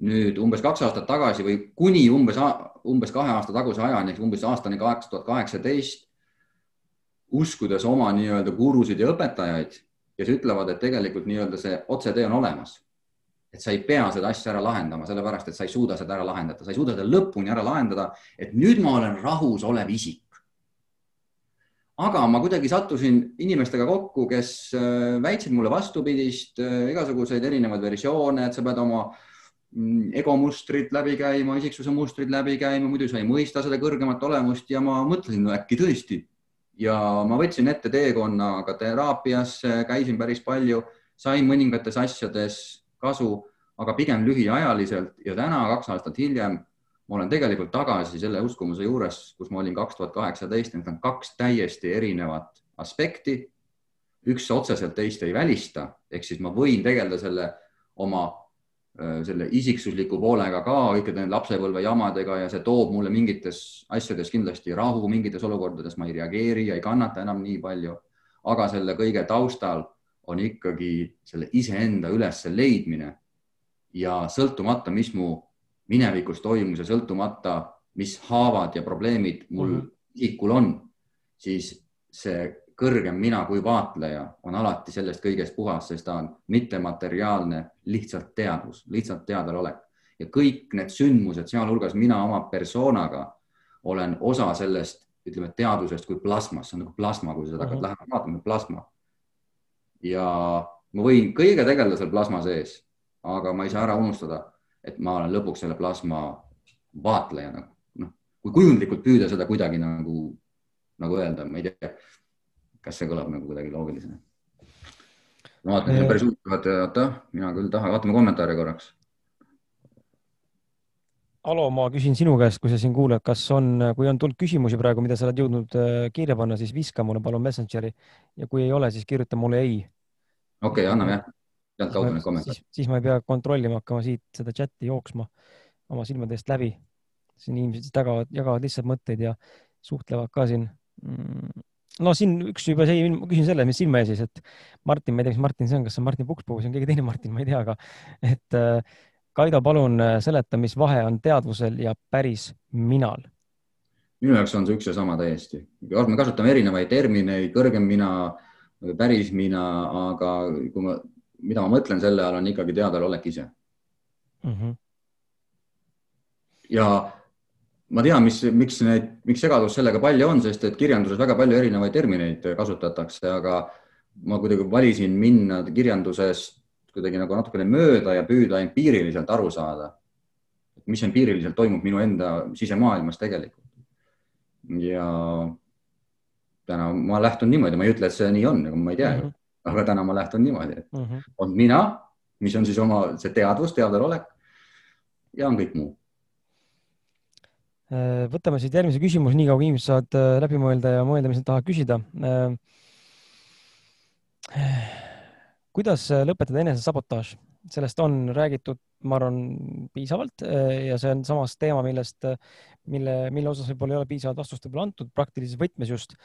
nüüd umbes kaks aastat tagasi või kuni umbes, umbes kahe aasta taguse ajani, ehk umbes aastani kaks tuhat kaheksateist, uskudes oma nii-öelda gurusid ja õpetajaid, kes ütlevad, et tegelikult nii-öelda see otsetee on olemas. Et sa ei pea seda asja ära lahendama, sellepärast et sa ei suuda seda ära lahendada, sa ei suuda seda lõpuni ära lahendada, et nüüd ma olen rahus olev isik. aga ma kuidagi sattusin inimestega kokku, kes äh, väitsid mulle vastupidist, äh, igasuguseid erinevaid versioone, et sa pead oma Mm, egomustrid läbi käima, isiksuse mustrid läbi käima, muidu sa ei mõista seda kõrgemat olemust ja ma mõtlesin, no äkki tõesti. ja ma võtsin ette teekonna ka teraapiasse, käisin päris palju, sain mõningates asjades kasu, aga pigem lühiajaliselt ja täna, kaks aastat hiljem, ma olen tegelikult tagasi selle uskumuse juures, kus ma olin kaks tuhat kaheksateist, need on kaks täiesti erinevat aspekti. üks otseselt teist ei välista, ehk siis ma võin tegeleda selle oma selle isiksusliku poolega ka, kõikide nende lapsepõlve jamadega ja see toob mulle mingites asjades kindlasti rahu, mingites olukordades ma ei reageeri ja ei kannata enam nii palju. aga selle kõige taustal on ikkagi selle iseenda üles leidmine ja sõltumata, mis mu minevikus toimus ja sõltumata, mis haavad ja probleemid mul mm -hmm. isikul on, siis see kõrgem mina kui vaatleja on alati sellest kõigest puhas, sest ta on mittemateriaalne, lihtsalt teadvus, lihtsalt teadvalolek ja kõik need sündmused, sealhulgas mina oma persoonaga olen osa sellest, ütleme teadvusest kui plasmas, see on nagu plasma, kui sa seda hakkad mm -hmm. lähemalt vaatama, plasma. Ja ma võin kõige tegeleda seal plasma sees, aga ma ei saa ära unustada, et ma olen lõpuks selle plasma vaatlejana, noh, kui kujundlikult püüda seda kuidagi nagu, nagu öelda, ma ei tea kas see kõlab nagu kuidagi loogilisena? ma vaatan, see on päris huvitav, oota, mina küll tahan, vaatame kommentaare korraks. Alo, ma küsin sinu käest, kui sa siin kuulad, kas on, kui on tulnud küsimusi praegu, mida sa oled jõudnud äh, kirja panna, siis viska mulle palun Messengeri ja kui ei ole, siis kirjuta mulle ei. okei okay,, anname jah, sealtkaudu need kommentaarid. siis ma ei pea kontrollima hakkama siit seda chati jooksma oma silmade eest läbi. siin inimesed jagavad, jagavad lihtsalt mõtteid ja suhtlevad ka siin mm no siin üks juba see, ma küsin selle, mis silma jäi siis, et Martin, ma ei tea, mis Martin see on, kas see on Martin Pukspuu see on keegi teine Martin, ma ei tea, aga et äh, Kaido, palun äh, seleta, mis vahe on teadvusel ja päris minal. minu jaoks on see üks ja sama täiesti. me kasutame erinevaid termineid, kõrgem mina, päris mina, aga kui ma, mida ma mõtlen selle all, on ikkagi teadvalolek ise mm. -hmm. ja ma tean, mis, miks need, miks segadust sellega palju on, sest et kirjanduses väga palju erinevaid termineid kasutatakse, aga ma kuidagi valisin minna kirjandusest kuidagi nagu natukene mööda ja püüda empiiriliselt aru saada, mis empiiriliselt toimub minu enda sisemaailmas tegelikult. ja täna ma lähtun niimoodi, ma ei ütle, et see nii on, ma ei tea mm, -hmm. aga täna ma lähtun niimoodi, et mm -hmm. on mina, mis on siis oma see teadvus, teadvalolek ja on kõik muu Äh, võtame siit järgmise küsimuse, niikaua kui inimesed saavad äh, läbi mõelda ja mõelda, mis nad tahavad küsida. Äh, kuidas lõpetada enesesabotaaž? sellest on räägitud, ma arvan, piisavalt ja see on samas teema, millest, mille, mille osas võib-olla ei ole piisavalt vastust võib-olla antud praktilises võtmes just.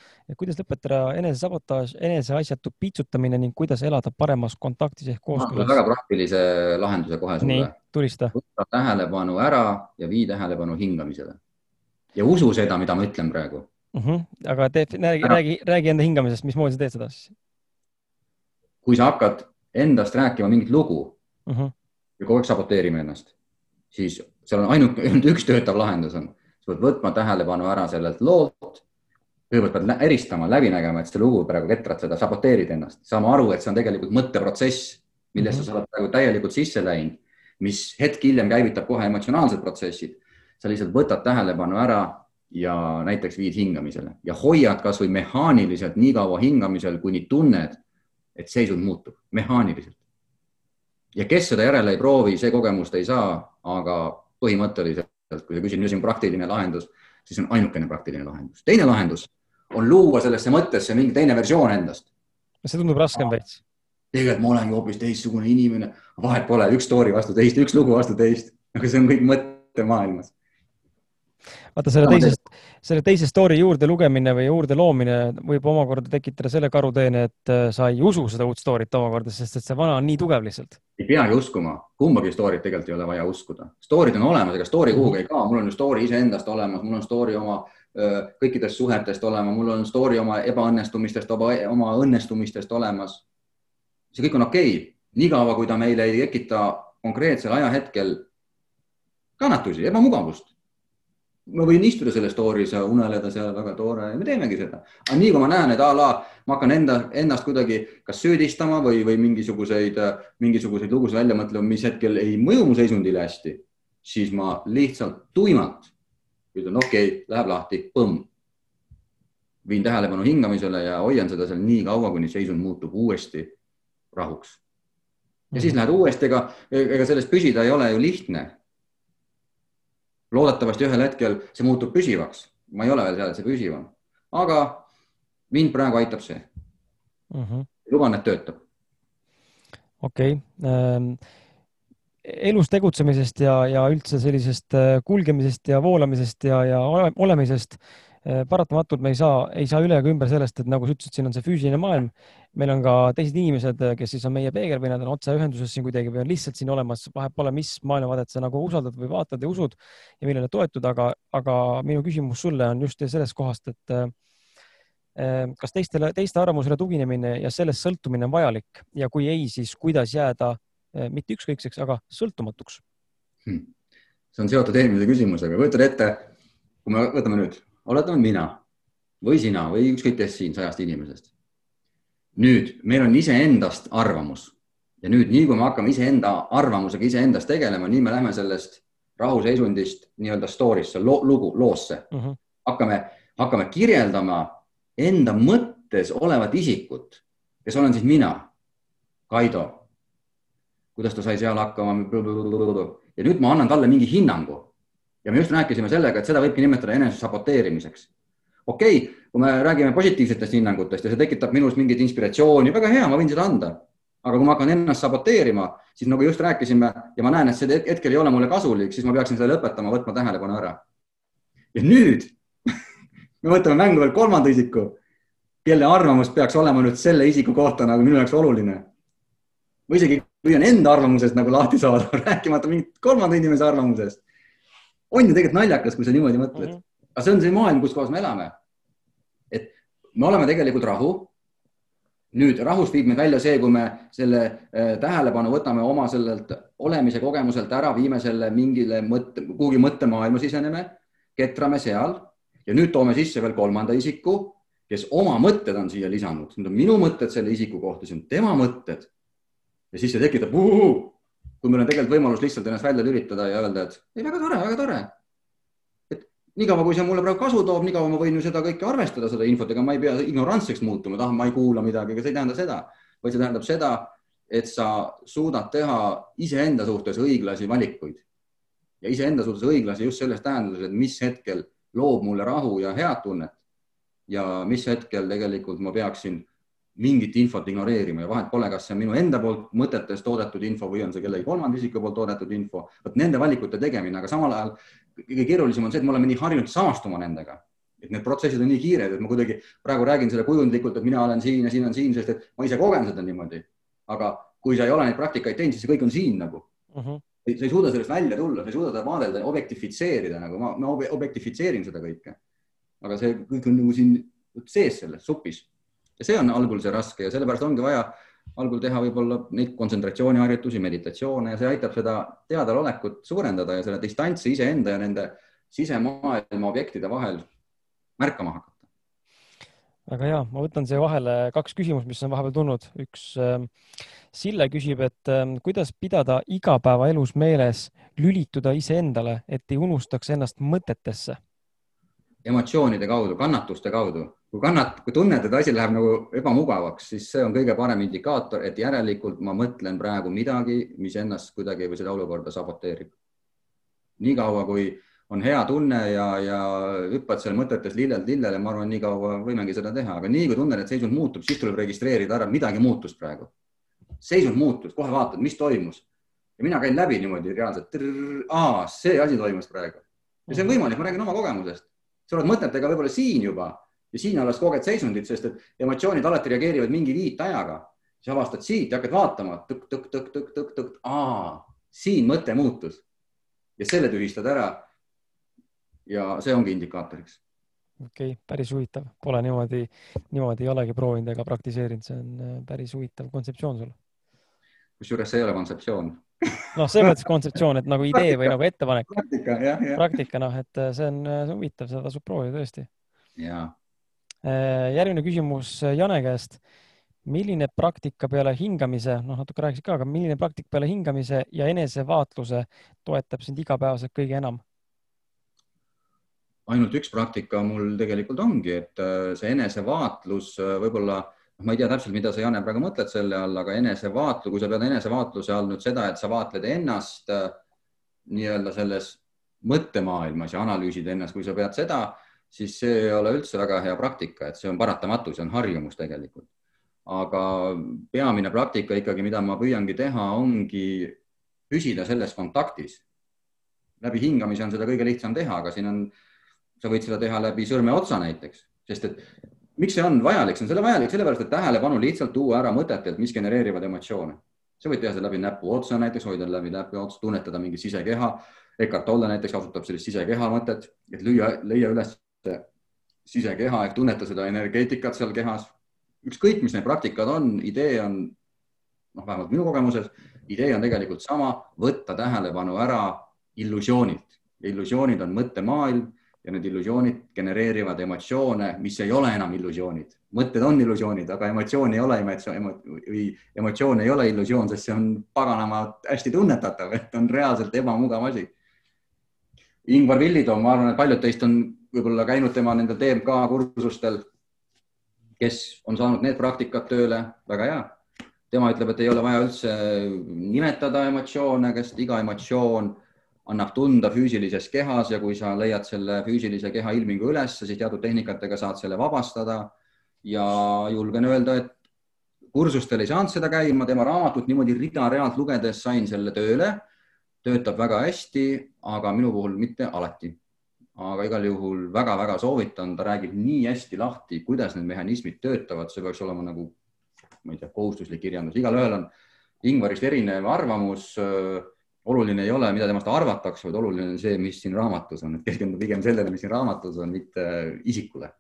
kuidas lõpetada enesesabotaaž, eneseasjatu piitsutamine ning kuidas elada paremas kontaktis ehk kooskõlas? väga praktilise lahenduse kohe sulle. nii, tulista. võta tähelepanu ära ja vii tähelepanu hingamisele ja usu seda, mida ma ütlen praegu. Mhm. -huh. aga tee, räägi, räägi, räägi enda hingamisest, mismoodi sa teed seda siis? Kui sa hakkad endast rääkima mingit lugu uh mhm. -huh. ja kogu aeg saboteerima ennast, siis seal on ainult, ainult üks töötav lahendus on, sa pead võtma tähelepanu ära sellelt loolt. kõigepealt pead eristama, läbi nägema, et see lugu praegu ketrad seda, saboteerid ennast, saama aru, et see on tegelikult mõtteprotsess, millesse mhm. -huh. sa oled praegu täielikult sisse läinud, mis hetk hiljem käivitab kohe emotsionaalsed protsessid sa lihtsalt võtad tähelepanu ära ja näiteks viid hingamisele ja hoiad kasvõi mehaaniliselt nii kaua hingamisel, kuni tunned, et seisund muutub mehaaniliselt. ja kes seda järele ei proovi, see kogemust ei saa, aga põhimõtteliselt, kui sa küsid, mis on praktiline lahendus, siis on ainukene praktiline lahendus. teine lahendus on luua sellesse mõttesse mingi teine versioon endast. see tundub raskem veits. tegelikult ma olengi hoopis teistsugune inimene, vahet pole, üks story vastu teist, üks lugu vastu teist, aga see on kõik mõttemaailmas vaata selle teisest, selle teise story juurde lugemine või juurde loomine võib omakorda tekitada selle karuteene, et äh, sa ei usu seda uut story't omakorda, sest et see vana on nii tugev lihtsalt. ei peagi uskuma, kumbagi story't tegelikult ei ole vaja uskuda. Story'd on olemas, ega story kuhugi ei kao, mul on ju story iseendast olemas, mul on story oma kõikidest suhetest olema, mul on story oma ebaõnnestumistest, oma õnnestumistest olemas. see kõik on okei okay., niikaua kui ta meile ei tekita konkreetsel ajahetkel kannatusi, ebamugavust ma võin istuda selles story's ja uneleda seal, väga tore ja me teemegi seda. aga nii kui ma näen, et a la ma hakkan enda, ennast kuidagi kas süüdistama või, või mingisuguseid, mingisuguseid lugusid välja mõtlema, mis hetkel ei mõju mu seisundile hästi, siis ma lihtsalt tuimalt ütlen, okei okay,, läheb lahti, põmm. viin tähelepanu hingamisele ja hoian seda seal nii kaua, kuni seisund muutub uuesti rahuks. ja siis mhm. lähed uuesti, ega, ega sellest püsida ei ole ju lihtne loodetavasti ühel hetkel see muutub püsivaks. ma ei ole veel seal, et see püsiv on, aga mind praegu aitab see mm. -hmm. luban, et töötab. okei okay. ähm elus tegutsemisest ja, ja üldse sellisest äh, kulgemisest ja voolamisest ja, ja olemisest Äh, paratamatult me ei saa, ei saa üle ega ümber sellest, et nagu sa ütlesid, siin on see füüsiline maailm. Meil on ka teised inimesed, kes siis on meie peegel või nad on otseühenduses siin kuidagi või on lihtsalt siin olemas, vahet pole, mis maailmavaadet sa nagu usaldad või vaatad ja usud ja millele toetud, aga, aga minu küsimus sulle on just sellest kohast, et kas teistele, teiste arvamusele tuginemine ja sellest sõltumine on vajalik ja kui ei, siis kuidas jääda mitte ükskõikseks, aga sõltumatuks hmm.? see on seotud eelmise küsimusega, kujutad ette, kui me võtame nüüd, oletame mina või sina või ükskõik kes siin sajast inimesest. Nüüd meil on iseendast arvamus ja nüüd, nii kui me hakkame iseenda arvamusega iseendast tegelema, nii me lähme sellest rahuseisundist nii-öelda story'sse lo, lugu, loosse uh. Mhm. -huh. hakkame, hakkame kirjeldama enda mõttes olevat isikut, kes olen siis mina, Kaido. kuidas ta sai seal hakkama? ja nüüd ma annan talle mingi hinnangu. ja me just rääkisime sellega, et seda võibki nimetada enese saboteerimiseks. Okei okay,, kui me räägime positiivsetest hinnangutest ja see tekitab minus mingit inspiratsiooni, väga hea, ma võin seda anda aga kui ma hakkan ennast saboteerima, siis nagu just rääkisime ja ma näen, et see hetkel ei ole mulle kasulik, siis ma peaksin selle lõpetama, võtma tähelepanu ära. ja nüüd me võtame mängu veel kolmanda isiku, kelle arvamus peaks olema nüüd selle isiku kohta nagu minu jaoks oluline. ma isegi püüan enda arvamusest nagu lahti saada, rääkimata mingit kolmanda inimese arvamusest. on ju tegelikult naljakas, kui sa niimoodi mõtled mm. -hmm. Aga see on see maailm, kus kohas me elame. et me oleme tegelikult rahu nüüd rahust viib meid välja see, kui me selle äh, tähelepanu võtame oma sellelt olemise kogemuselt ära, viime selle mingile mõtte, kuhugi mõttemaailma siseneme, ketrame seal ja nüüd toome sisse veel kolmanda isiku, kes oma mõtted on siia lisanud, need on minu mõtted selle isiku kohta, see on tema mõtted. ja siis see tekitab, kui meil on tegelikult võimalus lihtsalt ennast välja lülitada ja öelda, et ei, väga tore, väga tore niikaua, kui see mulle praegu kasu toob, niikaua ma võin ju seda kõike arvestada, seda infot, ega ma ei pea ignorantseks muutuma, ah, ma ei kuula midagi, ega see ei tähenda seda, vaid see tähendab seda, et sa suudad teha iseenda suhtes õiglasi valikuid. Ja iseenda suhtes õiglasi just selles tähenduses, et mis hetkel loob mulle rahu ja head tunnet. Ja mis hetkel tegelikult ma peaksin mingit infot ignoreerima. Ja vahet pole, kas see on minu enda poolt mõtetes toodetud info või on see kellegi kolmanda isiku poolt toodetud info. vot nende valikute tegemine, aga samal ajal kõige keerulisem on see, et me oleme nii harjunud samastuma nendega, et need protsessid on nii kiired, et ma kuidagi praegu räägin selle kujundlikult, et mina olen siin ja siin on siin, sest et ma ise kogen seda niimoodi. aga kui sa ei ole neid praktikaid teinud, siis see kõik on siin nagu uh. Mhm. -huh. sa ei suuda sellest välja tulla, sa ei suuda seda vaadelda, objektifitseerida nagu ma, ma objektifitseerin seda kõike. aga see kõik on nagu siin sees selles supis ja see on algul see raske ja sellepärast ongi vaja algul teha võib-olla neid kontsentratsiooniharjutusi, meditatsioone ja see aitab seda teadalolekut suurendada ja selle distantsi iseenda ja nende sisemaailma objektide vahel märkama hakata. väga hea, ma võtan siia vahele kaks küsimust, mis on vahepeal tulnud. üks äh, Sille küsib, et äh, kuidas pidada igapäevaelus meeles lülituda iseendale, et ei unustaks ennast mõtetesse? Emotsioonide kaudu, kannatuste kaudu kui kannat-, kui tunned, et asi läheb nagu ebamugavaks, siis see on kõige parem indikaator, et järelikult ma mõtlen praegu midagi, mis ennast kuidagi või seda olukorda saboteerib. niikaua, kui on hea tunne ja, ja hüppad seal mõtetes lillelt lillele, ma arvan, nii kaua võimegi seda teha, aga nii kui tunned, et seisund muutub, siis tuleb registreerida ära, midagi muutus praegu. seisund muutus, kohe vaatad, mis toimus ja mina käin läbi niimoodi reaalselt. see asi toimus praegu ja see on võimalik, ma räägin oma kogemusest. Sa oled mõtetega võib-olla siin juba ja siin alles koged seisundit, sest et emotsioonid alati reageerivad mingi viitajaga. siis avastad siit ja hakkad vaatama tõk-tõk-tõk-tõk-tõk-tõk, aa, siin mõte muutus ja selle tühistad ära. ja see ongi indikaatoriks. okei okay,, päris huvitav, pole niimoodi, niimoodi ei olegi proovinud ega praktiseerinud, see on äh, päris huvitav kontseptsioon sul. Kusjuures see ei ole kontseptsioon noh, selles mõttes kontseptsioon, et nagu idee praktika. või nagu ettepanek. praktika, jah, jah. praktika, noh, et äh, see on, äh, see on huvitav, seda tasub proovida tõesti. jaa Äh, järgmine küsimus Jane käest. milline praktika peale hingamise, noh, natuke rääkisid ka, aga milline praktika peale hingamise ja enesevaatluse toetab sind igapäevaselt kõige enam? ainult üks praktika mul tegelikult ongi, et see enesevaatlus võib-olla, ma ei tea täpselt, mida sa, Jane, praegu mõtled selle all, aga enesevaatlu, kui sa pead enesevaatluse all nüüd seda, et sa vaatled ennast nii-öelda selles mõttemaailmas ja analüüsid ennast, kui sa pead seda siis see ei ole üldse väga hea praktika, et see on paratamatu, see on harjumus tegelikult. aga peamine praktika ikkagi, mida ma püüangi teha, ongi püsida selles kontaktis. läbi hingamise on seda kõige lihtsam teha, aga siin on, sa võid seda teha läbi sõrmeotsa näiteks, sest et miks see on vajalik, see on selle vajalik sellepärast, et tähelepanu lihtsalt tuua ära mõtetelt, mis genereerivad emotsioone. sa võid teha seda läbi näpuotsa näiteks, hoida läbi näpuotsa, tunnetada mingit sisekeha. Eckart Tolle näiteks kasutab sellist sisekeha mõtet, et lüüa, leia üles sisekeha ehk tunneta seda energeetikat seal kehas. ükskõik, mis need praktikad on, idee on, noh, vähemalt minu kogemuses, idee on tegelikult sama, võtta tähelepanu ära illusioonilt. illusioonid on mõttemaailm ja need illusioonid genereerivad emotsioone, mis ei ole enam illusioonid. mõtted on illusioonid, aga emotsioon ei ole emotsioon või emotsioon ei ole illusioon, sest see on paganama hästi tunnetatav, et on reaalselt ebamugav asi. Ingvar Villitoo, ma arvan, et paljud teist on võib-olla käinud tema nendel TMK kursustel, kes on saanud need praktikad tööle, väga hea. tema ütleb, et ei ole vaja üldse nimetada emotsioone, sest iga emotsioon annab tunda füüsilises kehas ja kui sa leiad selle füüsilise keha ilmingu üles, siis teatud tehnikatega saad selle vabastada. ja julgen öelda, et kursustel ei saanud seda käima, tema raamatut niimoodi rida-realt lugedes sain selle tööle. töötab väga hästi, aga minu puhul mitte alati. aga igal juhul väga-väga soovitan, ta räägib nii hästi lahti, kuidas need mehhanismid töötavad, see peaks olema nagu, ma ei tea, kohustuslik kirjandus, igalühel on Ingvarist erinev arvamus oluline ei ole, mida temast arvatakse, vaid oluline on see, mis siin raamatus on, et keskenduda pigem sellele, mis siin raamatus on, mitte isikule.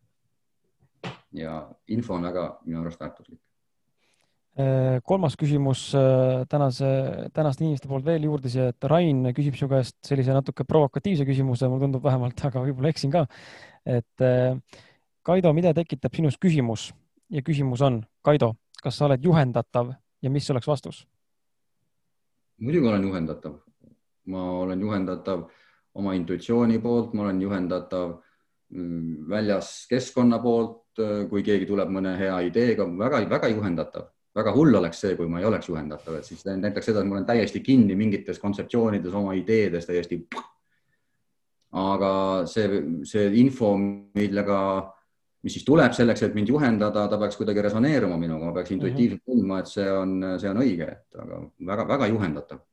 ja info on väga minu arust väärtuslik. Äh, kolmas küsimus äh, tänase, tänaste inimeste poolt veel juurde siia, et Rain küsib su käest sellise natuke provokatiivse küsimuse, mulle tundub vähemalt, aga võib-olla eksin ka. et äh, Kaido, mida tekitab sinus küsimus ja küsimus on, Kaido, kas sa oled juhendatav ja mis oleks vastus? Muidugi olen juhendatav, ma olen juhendatav oma intuitsiooni poolt, ma olen juhendatav mm, väljas keskkonna poolt, kui keegi tuleb mõne hea ideega väga,, väga-väga juhendatav, väga hull oleks see, kui ma ei oleks juhendatav, et siis näiteks seda, et ma olen täiesti kinni mingites kontseptsioonides, oma ideedes täiesti. aga see, see info, millega, mis siis tuleb selleks, et mind juhendada, ta peaks kuidagi resoneeruma minuga, ma peaks intuitiivselt mhm. tundma, et see on, see on õige, et aga väga-väga juhendatav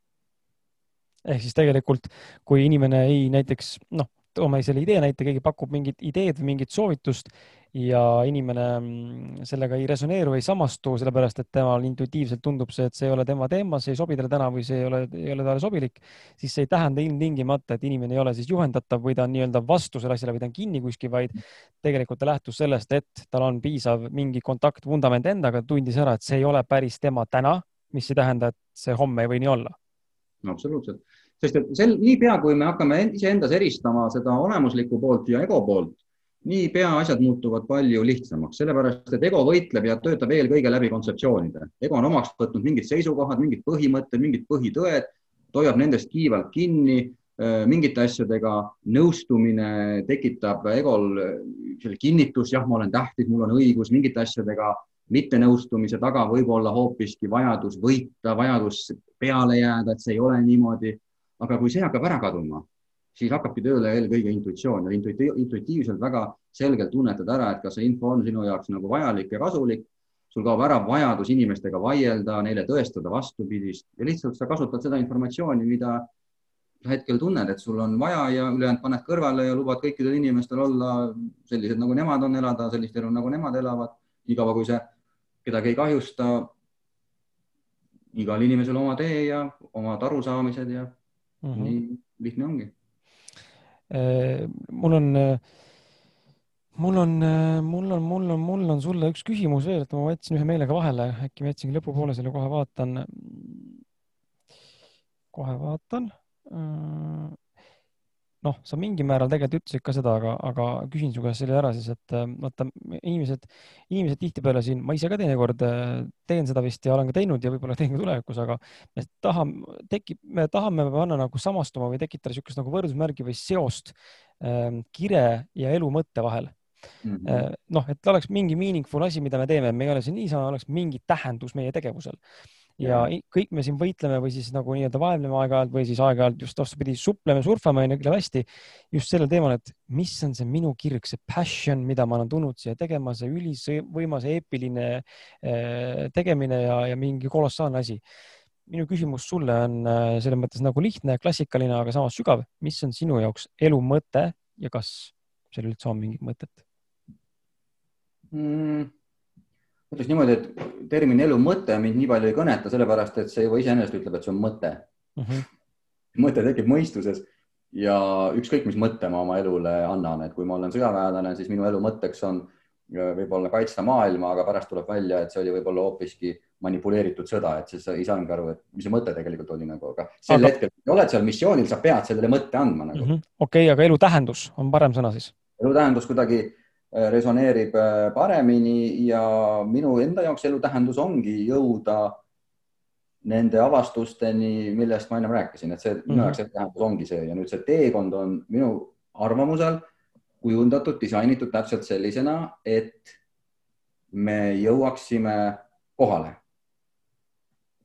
ehk siis tegelikult, kui inimene ei näiteks noh, toome selle idee näite, keegi pakub mingit ideed või mingit soovitust ja inimene mm, sellega ei resoneeru, ei samastu, sellepärast et temal intuitiivselt tundub see, et see ei ole tema teema, see ei sobi talle täna või see ei ole, ei ole talle sobilik, siis see ei tähenda ilmtingimata, et inimene ei ole siis juhendatav või ta on nii-öelda vastu sellele asjale või ta on kinni kuskil, vaid tegelikult ta lähtus sellest, et tal on piisav mingi kontakt, vundament endaga, tundis ära, et see ei ole päris tema täna, mis ei tähenda, et see homme ei või nii olla. No absoluutselt, sest et sel, niipea kui me hakkame iseendas eristama seda olemuslikku poolt ja ego poolt, niipea asjad muutuvad palju lihtsamaks, sellepärast et ego võitleb ja töötab eelkõige läbi kontseptsioonide. ego on omaks võtnud mingid seisukohad, mingid põhimõtted, mingid põhitõed, hoiab nendest kiivalt kinni mingite asjadega nõustumine tekitab egol selle kinnitus, jah, ma olen tähtis, mul on õigus mingite asjadega mittenõustumise taga võib olla hoopiski vajadus võita, vajadus peale jääda, et see ei ole niimoodi. Aga kui see hakkab ära kaduma, siis hakkabki tööle eelkõige intuitsioon ja intuiti intuitiivselt väga selgelt tunnetad ära, et kas see info on sinu jaoks nagu vajalik ja kasulik. sul kaob ära vajadus inimestega vaielda, neile tõestada vastupidist ja lihtsalt sa kasutad seda informatsiooni, mida hetkel tunned, et sul on vaja ja ülejäänud paned kõrvale ja lubad kõikidel inimestel olla sellised, nagu nemad on, elada sellist elu, nagu nemad elavad. niikaua kui see kedagi ei kahjusta. igal inimesel oma tee ja omad arusaamised ja mm -hmm. nii lihtne ongi. Äh, mul on, äh, mul on, äh, mul on, mul on, mul on sulle üks küsimus veel, et ma võtsin ühe meelega vahele, äkki ma jätsingi lõpupoole selle, kohe vaatan. kohe vaatan noh, sa mingil määral tegelikult ütlesid ka seda, aga, aga küsin su käest selle ära siis, et äh, vaata inimesed, inimesed tihtipeale siin, ma ise ka teinekord äh, teen seda vist ja olen ka teinud ja võib-olla teen ka tulevikus, aga me tahame, tekib, me tahame panna nagu samastuma või tekitada niisugust nagu võrdusmärgi või seost äh, kire ja elu mõtte vahel. Mm -hmm.. noh, et oleks mingi meaningful asi, mida me teeme, me ei ole siin niisama, oleks mingi tähendus meie tegevusel ja kõik me siin võitleme või siis nagu nii-öelda vaevleme aeg-ajalt või siis aeg-ajalt just vastupidi, supleme, surfame onju küll hästi just sellel teemal, et mis on see minu kirg, see passion, mida ma olen tulnud siia tegema, see ülisvõimas eepiline äh, tegemine ja, ja mingi kolossaalne asi. minu küsimus sulle on äh, selles mõttes nagu lihtne, klassikaline, aga samas sügav. mis on sinu jaoks elu mõte ja kas seal üldse on mingit mõtet mm.? Ütleks niimoodi, et termin elu mõte mind nii palju ei kõneta, sellepärast et see juba iseenesest ütleb, et see on mõte mm. -hmm. mõte tekib mõistuses ja ükskõik, mis mõtte ma oma elule annan, et kui ma olen sõjaväelane, siis minu elu mõtteks on võib-olla kaitsta maailma, aga pärast tuleb välja, et see oli võib-olla hoopiski manipuleeritud sõda, et siis sa ei saanudki aru, et mis see mõte tegelikult oli nagu, aga sel aga... hetkel, kui oled seal missioonil, sa pead sellele mõtte andma nagu mm -hmm.. okei okay,, aga elu tähendus on parem sõna siis? elu tähendus kuidagi äh, resoneerib äh, paremini ja minu enda jaoks elu tähendus ongi jõuda nende avastusteni, millest ma ennem rääkisin, et see mm -hmm. minu mhm. jaoks tähendus ongi see ja nüüd see teekond on minu arvamusel kujundatud, disainitud täpselt sellisena, et me jõuaksime kohale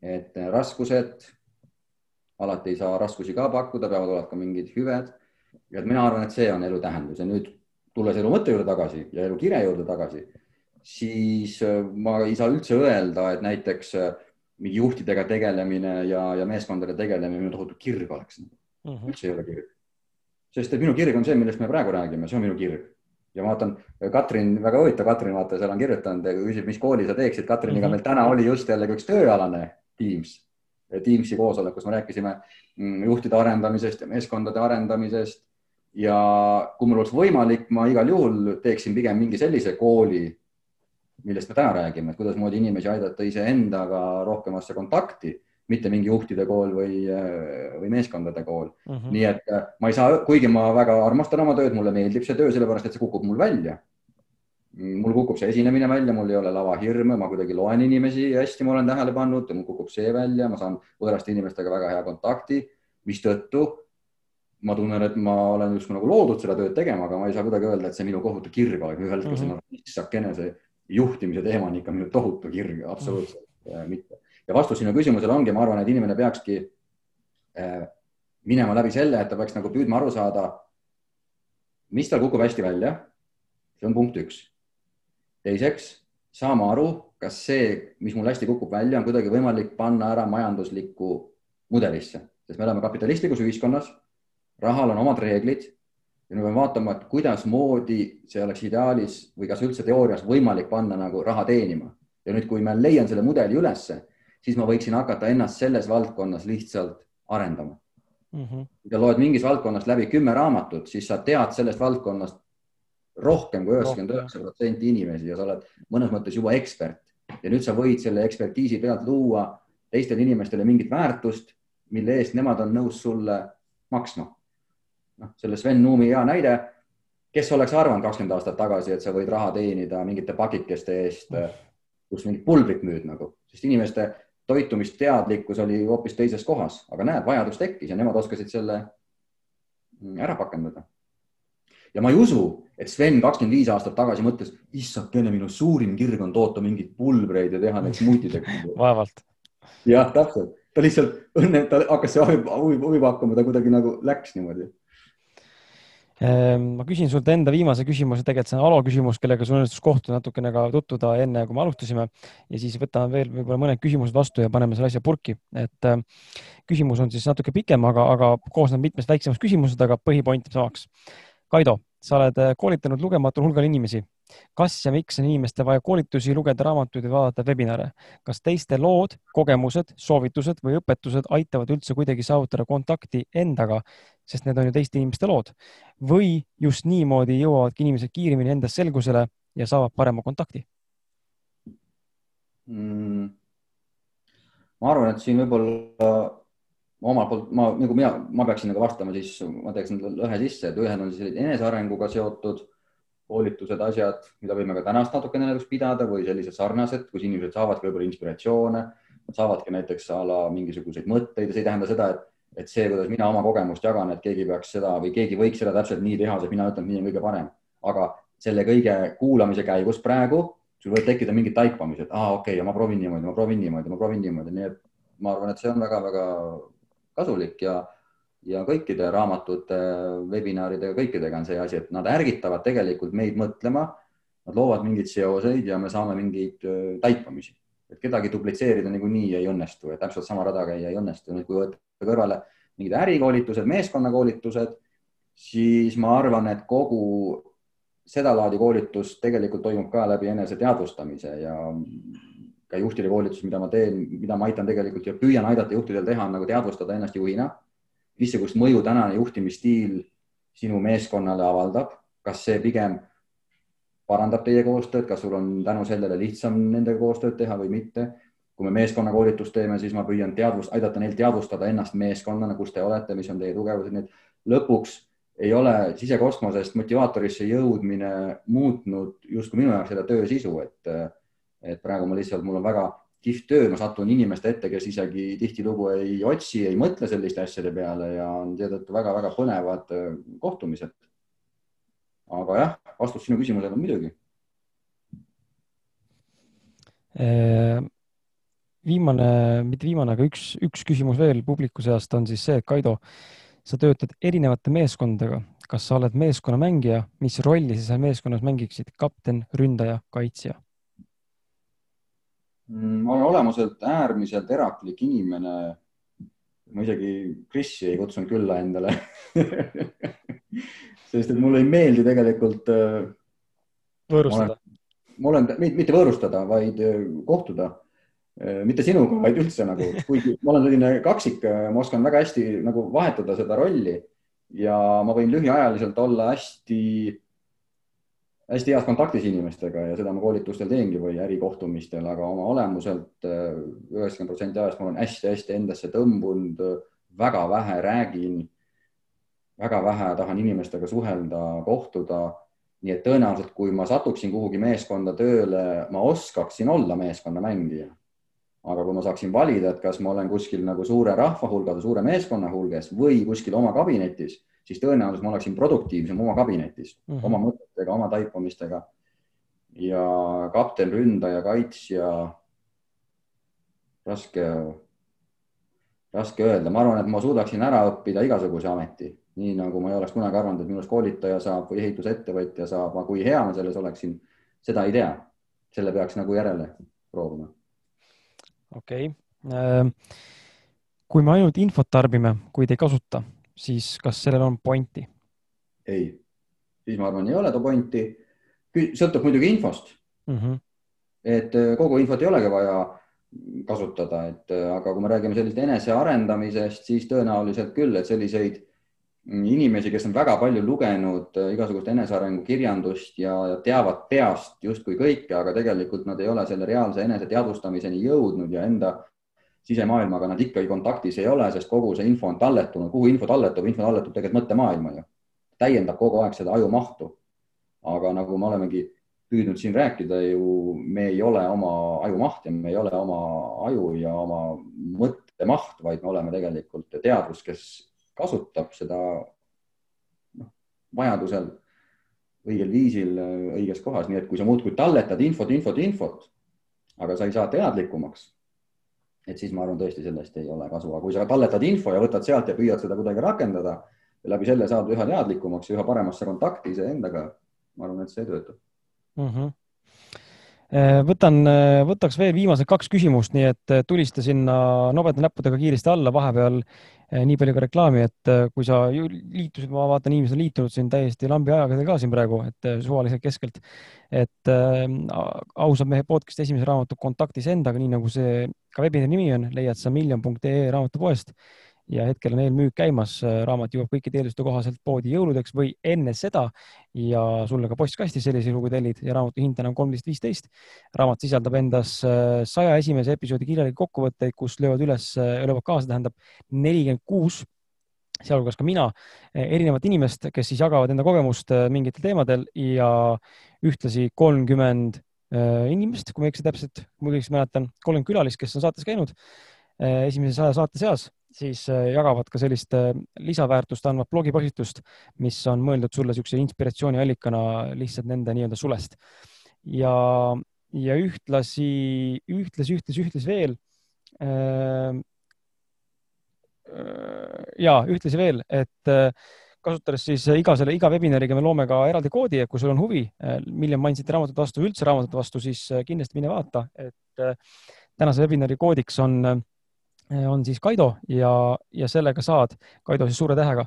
et äh, raskused, alati ei saa raskusi ka pakkuda, peavad olema ka mingid hüved. ja mina arvan, et see on elu tähendus ja nüüd tulles elu mõtte juurde tagasi ja elu kire juurde tagasi, siis äh, ma ei saa üldse öelda, et näiteks äh, mingi juhtidega tegelemine ja, ja meeskondadega tegelemine minu tohutu kirg oleks mm. -hmm. üldse ei ole kirg. sest et minu kirg on see, millest me praegu räägime, see on minu kirg ja ma vaatan, Katrin, väga huvitav, Katrin, vaata, seal on kirjutanud, küsib, mis kooli sa teeksid. Katriniga mm -hmm. meil täna oli just jällegi üks tööalane Teams, Teamsi koosolek, kus me rääkisime mm, juhtide arendamisest ja meeskondade arendamisest. Ja kui mul oleks võimalik, ma igal juhul teeksin pigem mingi sellise kooli, millest me täna räägime, et kuidasmoodi inimesi aidata iseendaga rohkemasse kontakti, mitte mingi juhtide kool või, või meeskondade kool mm. -hmm. nii et ma ei saa, kuigi ma väga armastan oma tööd, mulle meeldib see töö, sellepärast et see kukub mul välja mul kukub see esinemine välja, mul ei ole lavahirme, ma kuidagi loen inimesi hästi, ma olen tähele pannud mul kukub see välja, ma saan võõraste inimestega väga hea kontakti, mistõttu ma tunnen, et ma olen justkui nagu loodud seda tööd tegema, aga ma ei saa kuidagi öelda, et see minu kohutav kirg oleks, ühel hetkel mm -hmm. issakene, see juhtimise teema on ikka minu tohutu kirg, absoluutselt mm -hmm. mitte. ja vastus sinu küsimusele ongi, ma arvan, et inimene peakski äh, minema läbi selle, et ta peaks nagu püüdma aru saada, mis tal kukub hästi välja. see on punkt üks teiseks, saama aru, kas see, mis mul hästi kukub välja, on kuidagi võimalik panna ära majanduslikku mudelisse, sest me elame kapitalistlikus ühiskonnas. Rahal on omad reeglid ja me peame vaatama, et kuidasmoodi see oleks ideaalis või kas üldse teoorias võimalik panna nagu raha teenima. ja nüüd, kui ma leian selle mudeli ülesse, siis ma võiksin hakata ennast selles valdkonnas lihtsalt arendama mm. -hmm. sa loed mingis valdkonnas läbi kümme raamatut, siis sa tead sellest valdkonnast rohkem kui üheksakümmend üheksa protsenti inimesi ja sa oled mõnes mõttes juba ekspert ja nüüd sa võid selle ekspertiisi pealt luua teistele inimestele mingit väärtust, mille eest nemad on nõus sulle maksma. Noh, selle Sven Nuumi hea näide, kes oleks arvanud kakskümmend aastat tagasi, et sa võid raha teenida mingite pakikeste eest, kus mingit pulbrit müüd nagu, sest inimeste toitumisteadlikkus oli hoopis teises kohas, aga näed, vajadus tekkis ja nemad oskasid selle ära pakendada. Ja ma ei usu, et Sven kakskümmend viis aastat tagasi mõtles, issakene, minu suurim kirg on toota mingeid pulbreid ja teha neid smuutidega vaevalt. jah, täpselt, ta lihtsalt õnne, ta hakkas see huvi, pakkuma, ta kuidagi nagu läks niimoodi ma küsin sult enda viimase küsimuse, tegelikult see on Alo küsimus, kellega sul õnnestus kohtuda natukene ka tutvuda enne, kui me alustasime ja siis võtame veel võib-olla mõned küsimused vastu ja paneme selle asja purki, et äh, küsimus on siis natuke pikem, aga, aga koosneb mitmest väiksemast küsimusest, aga põhipoint jääb samaks. Kaido, sa oled äh, koolitanud lugematul hulgal inimesi. kas ja miks on inimestel vaja koolitusi, lugeda raamatuid ja vaadata webinare? kas teiste lood, kogemused, soovitused või õpetused aitavad üldse kuidagi saavutada kontakti endaga, sest need on ju teiste inimeste lood või just niimoodi jõuavadki inimesed kiiremini endas selgusele ja saavad parema kontakti mm.? ma arvan, et siin võib-olla omalt poolt ma nagu mina, ma peaksin nagu vastama, siis ma teeks endale ühe sisse, et ühed on siis enesearenguga seotud koolitused, asjad, mida võime ka tänast natukene nagu pidada või sellised sarnased, kus inimesed saavadki võib-olla inspiratsioone, saavadki näiteks a la mingisuguseid mõtteid ja see ei tähenda seda, et, et see, kuidas mina oma kogemust jagan, et keegi peaks seda või keegi võiks seda täpselt nii teha, sest mina ütlen, et nii on kõige parem, aga selle kõige kuulamise käigus praegu sul võib tekkida mingid taipamised, aa, okei okay,, ma proovin niimoodi, ma proovin niimoodi, ma proovin niimoodi, nii et ma arvan, et see on väga-väga kasulik ja, ja kõikide raamatute, webinaridega, kõikidega on see asi, et nad ärgitavad tegelikult meid mõtlema. Nad loovad mingeid seoseid ja me saame mingeid taipamisi, et kedagi duplitseerida niikuinii ei õnnestu ja täpselt sama rada käia ei õnnestu. nüüd, kui võtta kõrvale mingid ärikoolitused, meeskonnakoolitused, siis ma arvan, et kogu sedalaadi koolitus tegelikult toimub ka läbi eneseteadvustamise ja ka juhtide koolitus, mida ma teen, mida ma aitan tegelikult ja püüan aidata juhtidel teha, on nagu teadvustada ennast juhina missugust mõju tänane juhtimisstiil sinu meeskonnale avaldab, kas see pigem parandab teie koostööd, kas sul on tänu sellele lihtsam nendega koostööd teha või mitte. kui me meeskonnakoolitust teeme, siis ma püüan teadvust, aidata neil teadvustada ennast meeskonnana, kus te olete, mis on teie tugevused, nii et lõpuks ei ole sisekosmosest motivaatorisse jõudmine muutnud justkui minu jaoks seda töö sisu, et, et praegu ma lihtsalt, mul on väga kihvt töö, ma satun inimeste ette, kes isegi tihtilugu ei otsi, ei mõtle selliste asjade peale ja on seetõttu väga-väga põnevad kohtumised aga jah, vastus sinu küsimusele on muidugi. Äh, viimane, mitte viimane, aga üks, üks küsimus veel publiku seast on siis see, et Kaido, sa töötad erinevate meeskondadega, kas sa oled meeskonnamängija, mis rolli sa seal meeskonnas mängiksid, kapten, ründaja, kaitsja? Mm, ma olen olemuselt äärmiselt eraklik inimene. ma isegi Krisi ei kutsunud külla endale sest et mulle ei meeldi tegelikult. Äh, võõrustada. ma olen, mitte võõrustada, vaid äh, kohtuda. Äh, mitte sinuga, vaid üldse nagu, kuigi ma olen selline kaksik, ma oskan väga hästi nagu vahetada seda rolli ja ma võin lühiajaliselt olla hästi, hästi heas kontaktis inimestega ja seda ma koolitustel teengi või ärikohtumistel, aga oma olemuselt üheksakümmend protsenti ajast ma olen hästi-hästi endasse tõmbunud, väga vähe räägin väga vähe tahan inimestega suhelda, kohtuda. nii et tõenäoliselt, kui ma satuksin kuhugi meeskonda tööle, ma oskaksin olla meeskonnamängija. aga kui ma saaksin valida, et kas ma olen kuskil nagu suure rahva hulgas, suure meeskonna hulgas või kuskil oma kabinetis, siis tõenäoliselt ma oleksin produktiivsem oma kabinetis mm, -hmm. oma mõtetega, oma taipamistega. ja kapten, ründaja, kaitsja. raske, raske öelda, ma arvan, et ma suudaksin ära õppida igasuguse ameti nii nagu ma ei oleks kunagi arvanud, et minust koolitaja saab või ehitusettevõtja saab, aga kui hea ma selles oleksin, seda ei tea. selle peaks nagu järele proovima. okei okay., ähm, kui me ainult infot tarbime, kuid ei kasuta, siis kas sellel on pointi? ei, siis ma arvan, ei ole too pointi. sõltub muidugi infost mm. -hmm. et äh, kogu infot ei olegi vaja kasutada, et äh, aga kui me räägime sellisest enesearendamisest, siis tõenäoliselt küll, et selliseid inimesi, kes on väga palju lugenud äh, igasugust enesearengu kirjandust ja, teavad peast justkui kõike, aga tegelikult nad ei ole selle reaalse eneseteadvustamiseni jõudnud ja enda sisemaailmaga nad ikkagi kontaktis ei ole, sest kogu see info on talletunud, kuhu info talletub, info talletub tegelikult mõttemaailma ju, täiendab kogu aeg seda ajumahtu. aga nagu me olemegi püüdnud siin rääkida ju, me ei ole oma ajumaht ja me ei ole oma aju ja oma mõttemaht, vaid me oleme tegelikult teadvus, kes kasutab seda noh, vajadusel õigel viisil õiges kohas, nii et kui sa muudkui talletad infot, infot, infot, aga sa ei saa teadlikumaks, et siis ma arvan, tõesti sellest ei ole kasu, aga kui sa talletad info ja võtad sealt ja püüad seda kuidagi rakendada läbi selle saad üha teadlikumaks ja üha paremasse kontakti iseendaga, ma arvan, et see töötab. Mm. -hmm võtan, võtaks veel viimased kaks küsimust, nii et tulista sinna nobeda näppudega kiiresti alla, vahepeal nii palju ka reklaami, et kui sa liitusid, ma vaatan, inimesed on liitunud siin täiesti lambi ajaga ka siin praegu, et suvaliselt keskelt. et äh, ausa mehe podcast'i esimese raamatu Kontaktis endaga, nii nagu see ka webinari nimi on, leiad sa miljon.ee raamatupoest ja hetkel on eelmüük käimas, raamat jõuab kõikide eelduste kohaselt poodi jõuludeks või enne seda. Ja sulle ka postkasti sellisel juhul, kui tellid ja raamatu hind on kolmteist, viisteist. raamat sisaldab endas äh, saja esimese episoodi kirjalikke kokkuvõtteid, kus löövad üles, äh, löövad kaasa, tähendab nelikümmend kuus. Sealhulgas ka mina, äh, erinevat inimest, kes siis jagavad enda kogemust mingitel teemadel ja ühtlasi kolmkümmend inimest, kui ma ei eksi täpselt, ma õigesti mäletan, kolmkümmend külalist, kes on saates käinud esimese saja saate seas siis äh, jagavad ka sellist äh, lisaväärtust andvat blogipostitust, mis on mõeldud sulle niisuguse inspiratsiooniallikana lihtsalt nende nii-öelda sulest. ja, ja ühtlasi, ühtlasi, ühtlasi, ühtlasi veel äh,. ja ühtlasi veel, et äh, kasutades siis iga selle, iga webinariga me loome ka eraldi koodi, et kui sul on huvi Million Mindseti raamatute vastu, üldse raamatute vastu, siis kindlasti mine vaata, et tänase webinari koodiks on on siis Kaido ja, ja sellega saad, Kaido siis suure tähega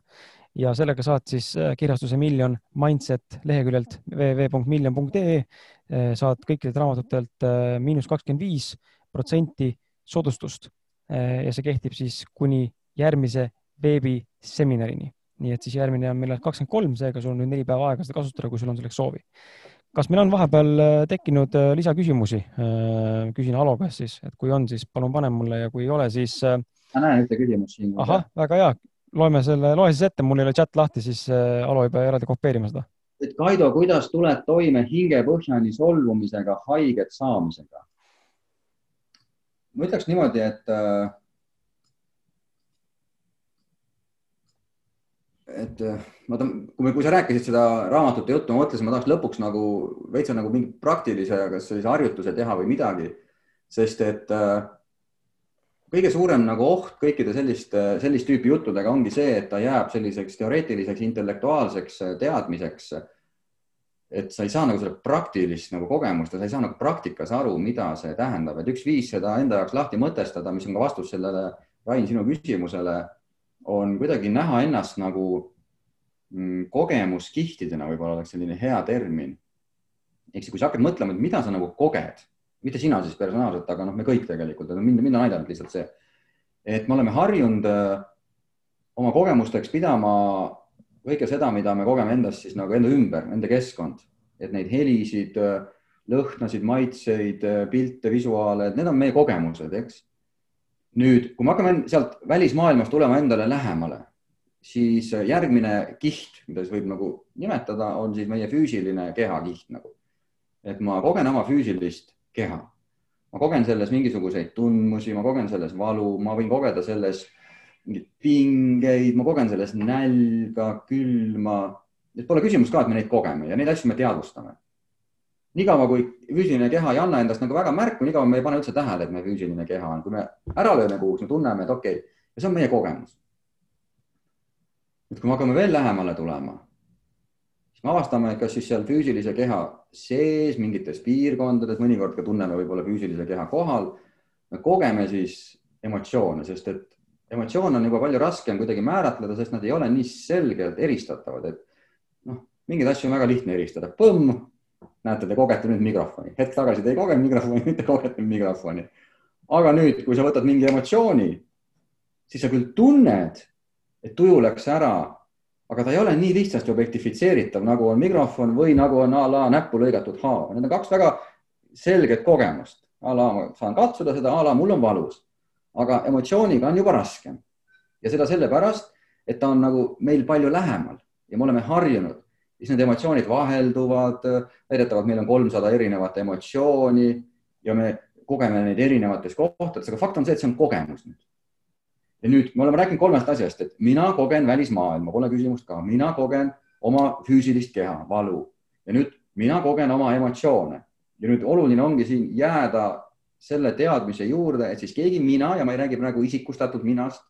ja sellega saad siis eh, kirjastuse Million Mindset leheküljelt www.million.ee eh, saad kõikidelt raamatutelt miinus kakskümmend viis protsenti soodustust. ja see kehtib siis kuni järgmise veebiseminarini. nii et siis järgmine on millal kakskümmend kolm, seega sul on nüüd neli päeva aega seda kasutada, kui sul on selleks soovi. Kas meil on vahepeal äh, tekkinud äh, lisaküsimusi? küsin Alo käest siis, et kui on, siis palun pane mulle ja kui ei ole, siis. ma näen ühte küsimust siin. ahah, väga hea, loeme selle, loe siis ette, mul ei ole chat lahti, siis Alo ei pea eraldi kopeerima seda et Kaido, kuidas tuled toime hingepõhjani solvumisega, haiget saamisega? ma ütleks niimoodi, et äh, et ma tahan, kui kui sa rääkisid seda raamatute juttu, ma mõtlesin, ma tahaks lõpuks nagu veitsa nagu mingi praktilise, kas sellise harjutuse teha või midagi, sest et äh, kõige suurem nagu oht kõikide selliste, sellist tüüpi juttudega ongi see, et ta jääb selliseks teoreetiliseks intellektuaalseks teadmiseks. et sa ei saa nagu selle praktilist nagu kogemust ja sa ei saa nagu praktikas aru, mida see tähendab, et üks viis seda enda jaoks lahti mõtestada, mis on ka vastus sellele, Rain, sinu küsimusele, on kuidagi näha ennast nagu mm, kogemuskihtidena, võib-olla oleks selline hea termin. ehk siis, kui sa hakkad mõtlema, et mida sa nagu koged mitte sina siis personaalselt, aga noh, me kõik tegelikult, mind, mind on aidanud lihtsalt see, et me oleme harjunud äh, oma kogemusteks pidama kõike seda, mida me kogeme endast siis nagu enda ümber, enda keskkond, et neid helisid, äh, lõhnasid, maitseid, äh, pilte, visuaale, need on meie kogemused, eks. Nüüd, kui me hakkame sealt välismaailmast tulema endale lähemale, siis järgmine kiht, mida siis võib nagu nimetada, on siis meie füüsiline kehakiht nagu. et ma kogen oma füüsilist keha. ma kogen selles mingisuguseid tundmusi, ma kogen selles valu, ma võin kogeda selles mingeid pingeid, ma kogen selles nälga, külma. et pole küsimust ka, et me neid kogeme ja neid asju me teadvustame. Niikaua, kui füüsiline keha ei anna endast nagu väga märku, niikaua me ei pane üldse tähele, et meie füüsiline keha on, kui me ära lööme kuhugi, me tunneme, et okei okay,, ja see on meie kogemus. nüüd, kui me hakkame veel lähemale tulema siis me avastame, kas siis seal füüsilise keha sees mingites piirkondades, mõnikord ka tunneme võib-olla füüsilise keha kohal, me kogeme siis emotsioone, sest et emotsioon on juba palju raskem kuidagi määratleda, sest nad ei ole nii selgelt eristatavad, et noh, mingeid asju on väga lihtne eristada. põmm, näete, te kogete nüüd mikrofoni, hetk tagasi te ei kogenud mikrofoni, nüüd te kogete mikrofoni. aga nüüd, kui sa võtad mingi emotsiooni, siis sa küll tunned, et tuju läks ära aga ta ei ole nii lihtsasti objektifitseeritav, nagu on mikrofon või nagu on a la näppu lõigatud haav. Need on kaks väga selget kogemust. a la ma saan katsuda seda, a la mul on valus, aga emotsiooniga on juba raskem. ja seda sellepärast, et ta on nagu meil palju lähemal ja me oleme harjunud, siis need emotsioonid vahelduvad. väidetavalt meil on kolmsada erinevat emotsiooni ja me kogeme neid erinevates kohtades, aga fakt on see, et see on kogemus nüüd ja nüüd me oleme rääkinud kolmest asjast, et mina kogen välismaailma, pole küsimust ka, mina kogen oma füüsilist keha, valu ja nüüd mina kogen oma emotsioone ja nüüd oluline ongi siin jääda selle teadmise juurde, et siis keegi mina ja ma ei räägi praegu isikustatud minast,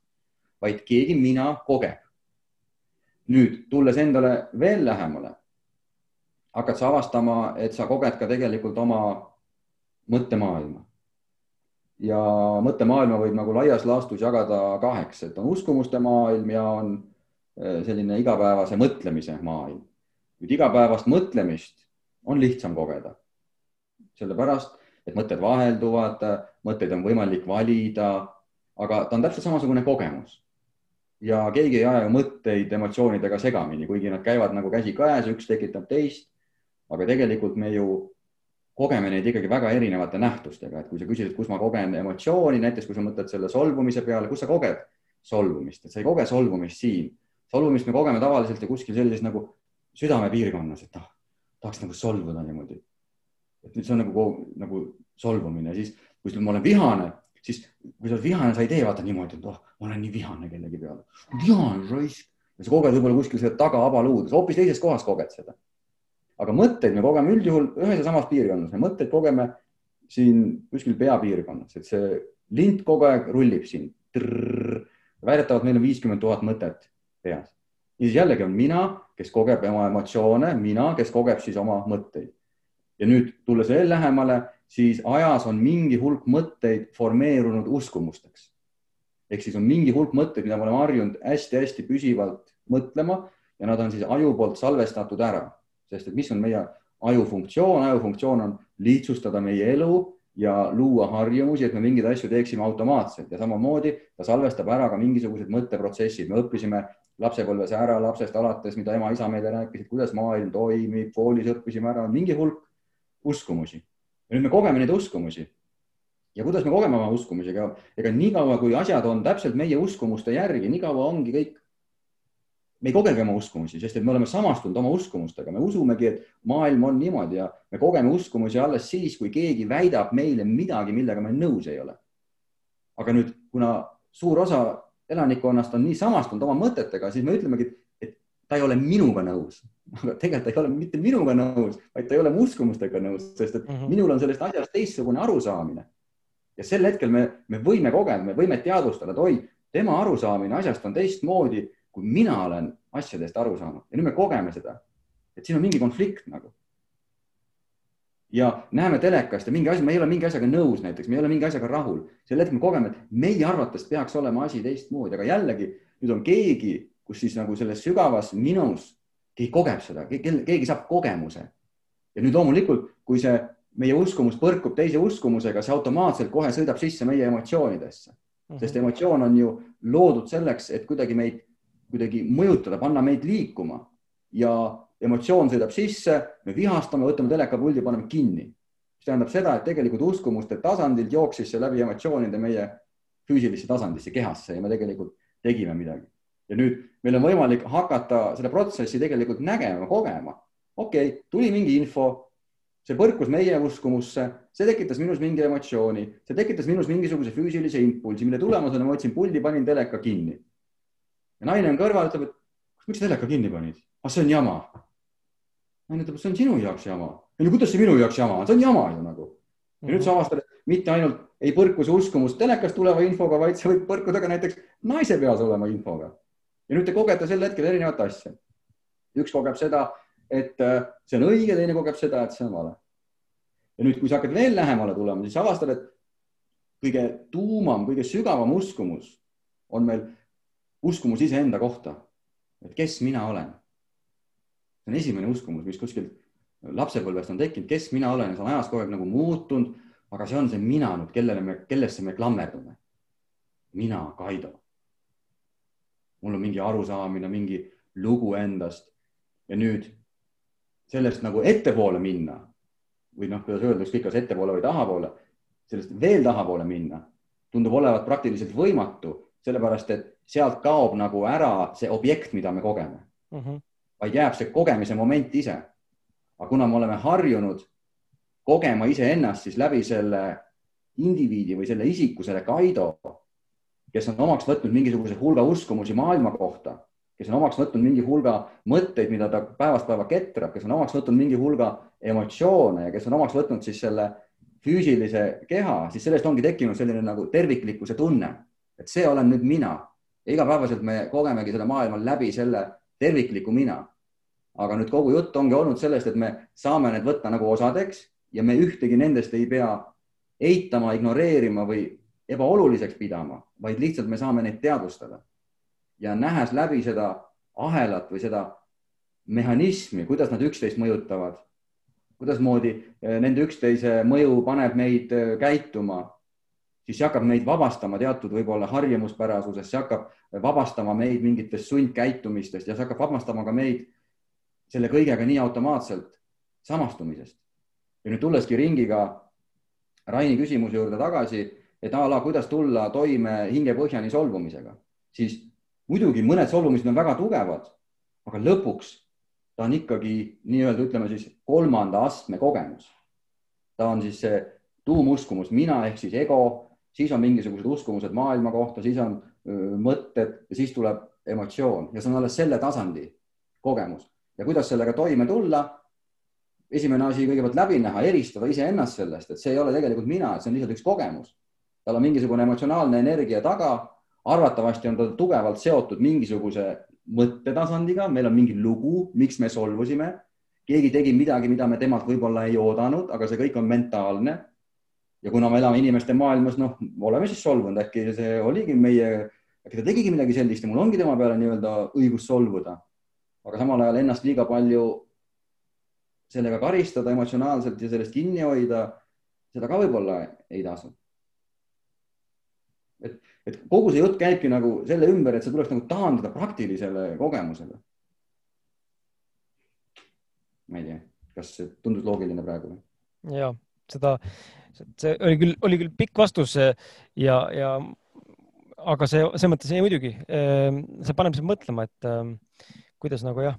vaid keegi mina kogeb. Nüüd tulles endale veel lähemale, hakkad sa avastama, et sa koged ka tegelikult oma mõttemaailma ja mõttemaailma võib nagu laias laastus jagada kaheks, et on uskumuste maailm ja on eh, selline igapäevase mõtlemise maailm. nüüd igapäevast mõtlemist on lihtsam kogeda. sellepärast, et mõtted vahelduvad, mõtteid on võimalik valida, aga ta on täpselt samasugune kogemus. Ja keegi ei aja mõtteid emotsioonidega segamini, kuigi nad käivad nagu käsikäes, üks tekitab teist. aga tegelikult me ju kogeme neid ikkagi väga erinevate nähtustega, et kui sa küsid, et kus ma kogen emotsiooni, näiteks kui sa mõtled selle solvumise peale, kus sa koged solvumist, et sa ei koge solvumist siin. solvumist me kogeme tavaliselt ju kuskil sellises nagu südamepiirkonnas, et ah, tahaks nagu solvuda niimoodi. et see on nagu, nagu solvumine, siis kui ma olen vihane, siis kui sa oled vihane, sa ei tee vaata niimoodi, et oh, ma olen nii vihane kellegi peale. vihane raisk ja sa koged võib-olla kuskil selle taga abaluudes, hoopis teises kohas koged seda aga mõtteid me kogeme üldjuhul ühes ja samas piirkonnas, me mõtteid kogeme siin kuskil peapiirkonnas, et see lint kogu aeg rullib siin. väidetavalt meil on viiskümmend tuhat mõtet peas. ja siis jällegi on mina, kes kogeb oma emotsioone, mina, kes kogeb siis oma mõtteid. ja nüüd tulles veel lähemale, siis ajas on mingi hulk mõtteid formeerunud uskumusteks. ehk siis on mingi hulk mõtteid, mida me oleme harjunud hästi-hästi püsivalt mõtlema ja nad on siis aju poolt salvestatud ära sest et mis on meie aju funktsioon, aju funktsioon on lihtsustada meie elu ja luua harjumusi, et me mingeid asju teeksime automaatselt ja samamoodi ta salvestab ära ka mingisugused mõtteprotsessid. me õppisime lapsepõlves ära lapsest alates, mida ema-isa meile rääkisid, kuidas maailm toimib, koolis õppisime ära mingi hulk uskumusi. Ja nüüd me kogeme neid uskumusi. ja kuidas me kogeme oma uskumusi, ega, ega niikaua, kui asjad on täpselt meie uskumuste järgi, niikaua ongi kõik me ei kogegi oma uskumusi, sest et me oleme samastunud oma uskumustega, me usumegi, et maailm on niimoodi ja me kogeme uskumusi alles siis, kui keegi väidab meile midagi, millega me nõus ei ole. aga nüüd, kuna suur osa elanikkonnast on nii samastunud oma mõtetega, siis me ütlemegi, et ta ei ole minuga nõus. aga tegelikult ta ei ole mitte minuga nõus, vaid ta ei ole mu uskumustega nõus, sest et mm -hmm. minul on sellest asjast teistsugune arusaamine. ja sel hetkel me, me võime kogeda, me võime teadvustada, et oi, tema arusaamine asjast on teistmoodi kui mina olen asjadest aru saanud ja nüüd me kogeme seda, et siin on mingi konflikt nagu. ja näeme telekast ja mingi asi, me ei ole mingi asjaga nõus, näiteks me ei ole mingi asjaga rahul, sel hetkel me kogeme, et meie arvates peaks olema asi teistmoodi, aga jällegi nüüd on keegi, kus siis nagu selles sügavas minus keegi kogeb seda, keegi saab kogemuse. ja nüüd loomulikult, kui see meie uskumus põrkub teise uskumusega, see automaatselt kohe sõidab sisse meie emotsioonidesse, sest mhm. emotsioon on ju loodud selleks, et kuidagi meid kuidagi mõjutada, panna meid liikuma ja emotsioon sõidab sisse, me vihastame, võtame telekapuldi, paneme kinni. mis tähendab seda, et tegelikult uskumuste tasandilt jooksis see läbi emotsioonide meie füüsilisse tasandisse, kehasse ja me tegelikult tegime midagi. Ja nüüd meil on võimalik hakata seda protsessi tegelikult nägema, kogema. okei okay,, tuli mingi info, see põrkus meie uskumusse, see tekitas minus mingi emotsiooni, see tekitas minus mingisuguse füüsilise impulsi, mille tulemusena ma võtsin puldi, panin teleka kinni ja naine on kõrval, ütleb, et miks teleka kinni panid? ah, see on jama. naine ütleb, et see on sinu jaoks jama. ei no kuidas see minu jaoks jama on, see on jama ju nagu. ja nüüd sa avastad, et mitte ainult ei põrku see uskumus telekast tuleva infoga, vaid see võib põrkuda ka näiteks naise peas olema infoga. Ja nüüd te kogete sel hetkel erinevat asja. üks kogeb seda, et äh, see on õige, teine kogeb seda, et see on vale. ja nüüd, kui sa hakkad veel lähemale tulema, siis avastad, et kõige tuumam, kõige sügavam uskumus on meil uskumus iseenda kohta, et kes mina olen. see on esimene uskumus, mis kuskilt lapsepõlvest on tekkinud, kes mina olen ja see on ajas kogu aeg nagu muutunud, aga see on see mina nüüd, kellele me, kellesse me klammerdume. mina, Kaido. Mul on mingi arusaamine, mingi lugu endast ja nüüd sellest nagu ettepoole minna või noh, kuidas öelda, ükskõik kas ettepoole või tahapoole, sellest veel tahapoole minna tundub olevat praktiliselt võimatu, sellepärast et sealt kaob nagu ära see objekt, mida me kogeme mm, -hmm. vaid jääb see kogemise moment ise. aga kuna me oleme harjunud kogema iseennast, siis läbi selle indiviidi või selle isiku, selle Kaido, kes on omaks võtnud mingisuguse hulga uskumusi maailma kohta, kes on omaks võtnud mingi hulga mõtteid, mida ta päevast päeva ketrab, kes on omaks võtnud mingi hulga emotsioone ja kes on omaks võtnud siis selle füüsilise keha, siis sellest ongi tekkinud selline nagu terviklikkuse tunne, et see olen nüüd mina igapäevaselt me kogemegi seda maailma läbi selle tervikliku mina. aga nüüd kogu jutt ongi olnud sellest, et me saame need võtta nagu osadeks ja me ühtegi nendest ei pea eitama, ignoreerima või ebaoluliseks pidama, vaid lihtsalt me saame neid teadvustada. ja nähes läbi seda ahelat või seda mehhanismi, kuidas nad üksteist mõjutavad, kuidasmoodi eh, nende üksteise mõju paneb meid eh, käituma siis see hakkab meid vabastama teatud võib-olla harjumuspärasusest, see hakkab vabastama meid mingitest sundkäitumistest ja see hakkab vabastama ka meid selle kõigega nii automaatselt samastumisest. ja nüüd tulleski ringiga Raini küsimuse juurde tagasi, et a la kuidas tulla toime hingepõhjani solvumisega, siis muidugi mõned solvumised on väga tugevad, aga lõpuks ta on ikkagi nii-öelda ütleme siis kolmanda astme kogemus. ta on siis see tuumuskumus, mina ehk siis ego siis on mingisugused uskumused maailma kohta, siis on öö, mõtted ja siis tuleb emotsioon ja see on alles selle tasandi kogemus ja kuidas sellega toime tulla. esimene asi kõigepealt läbi näha, eristada iseennast sellest, et see ei ole tegelikult mina, et see on lihtsalt üks kogemus. Tal on mingisugune emotsionaalne energia taga. arvatavasti on ta tugevalt seotud mingisuguse mõttetasandiga, meil on mingi lugu, miks me solvusime. keegi tegi midagi, mida me temalt võib-olla ei oodanud, aga see kõik on mentaalne ja kuna me elame inimeste maailmas, noh, oleme siis solvunud, äkki see oligi meie, äkki ta tegigi midagi sellist ja mul ongi tema peale nii-öelda õigus solvuda. aga samal ajal ennast liiga palju sellega karistada emotsionaalselt ja sellest kinni hoida seda ka võib-olla ei tasu. Et, et kogu see jutt käibki nagu selle ümber, et see tuleks nagu taandada praktilisele kogemusele. ma ei tea, kas see tundus loogiline praegu? ja seda, see oli küll, oli küll pikk vastus ja, ja aga see, selles mõttes ei muidugi, ehm, see paneb sind mõtlema, et ehm, kuidas nagu jah,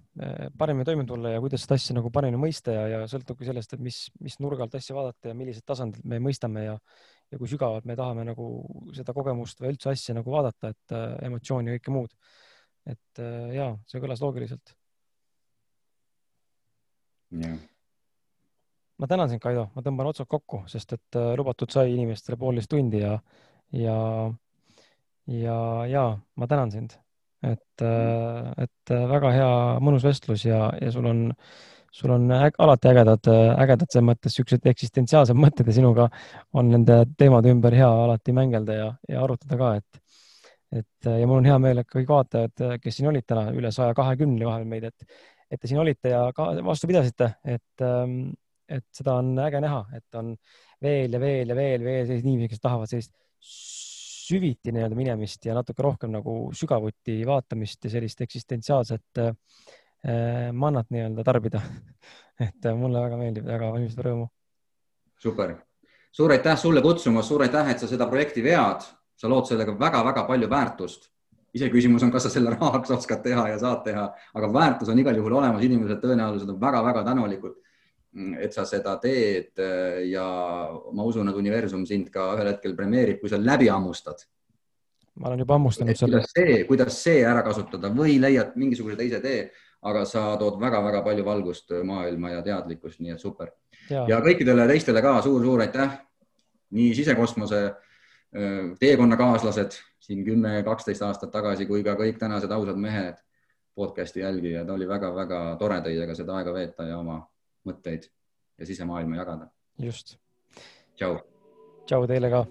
paremini toime tulla ja kuidas seda asja nagu paremini mõista ja, ja sõltubki sellest, et mis, mis nurga alt asja vaadata ja millised tasandid me mõistame ja, ja kui sügavalt me tahame nagu seda kogemust või üldse asja nagu vaadata, et äh, emotsiooni ja kõike muud. et äh, ja see kõlas loogiliselt. jah ma tänan sind, Kaido, ma tõmban otsad kokku, sest et äh, lubatud sai inimestele poolteist tundi ja, ja ja, ja ma tänan sind, et, äh, et äh, väga hea mõnus vestlus ja, ja sul on, sul on äg, alati ägedad, ägedad selles mõttes siuksed eksistentsiaalsed mõtted ja sinuga on nende teemade ümber hea alati mängelda ja, ja arutada ka, et, et ja mul on hea meel, et kõik vaatajad, kes siin olid täna üle saja kahekümne vahel meid, et, et te siin olite ja ka vastu pidasite, et, ähm, et seda on äge näha, et on veel ja veel ja veel, veel selliseid inimesi, kes tahavad sellist süviti nii-öelda minemist ja natuke rohkem nagu sügavuti vaatamist ja sellist eksistentsiaalset äh, mannat nii-öelda tarbida et äh, mulle väga meeldib, väga valmistab rõõmu. super, suur aitäh sulle kutsumast, suur aitäh, et sa seda projekti vead, sa lood sellega väga-väga palju väärtust. iseküsimus on, kas sa selle rahaks oskad teha ja saad teha, aga väärtus on igal juhul olemas, inimesed tõenäoliselt on väga-väga tänulikud et sa seda teed äh, ja ma usun, et universum sind ka ühel hetkel premeerib, kui sa läbi hammustad. ma olen juba hammustanud selle. kuidas see, kuidas see ära kasutada või leiad mingisuguse teise tee, aga sa tood väga-väga palju valgust maailma ja teadlikkust, nii et super. ja kõikidele teistele ka suur-suur aitäh. nii sisekosmose äh, teekonnakaaslased siin kümme, kaksteist aastat tagasi kui ka kõik tänased ausad mehed, podcast'i jälgijad, oli väga-väga tore teiega seda aega veeta ja oma mõtteid ja sisemaailma jagada. just. tšau. tšau teile ka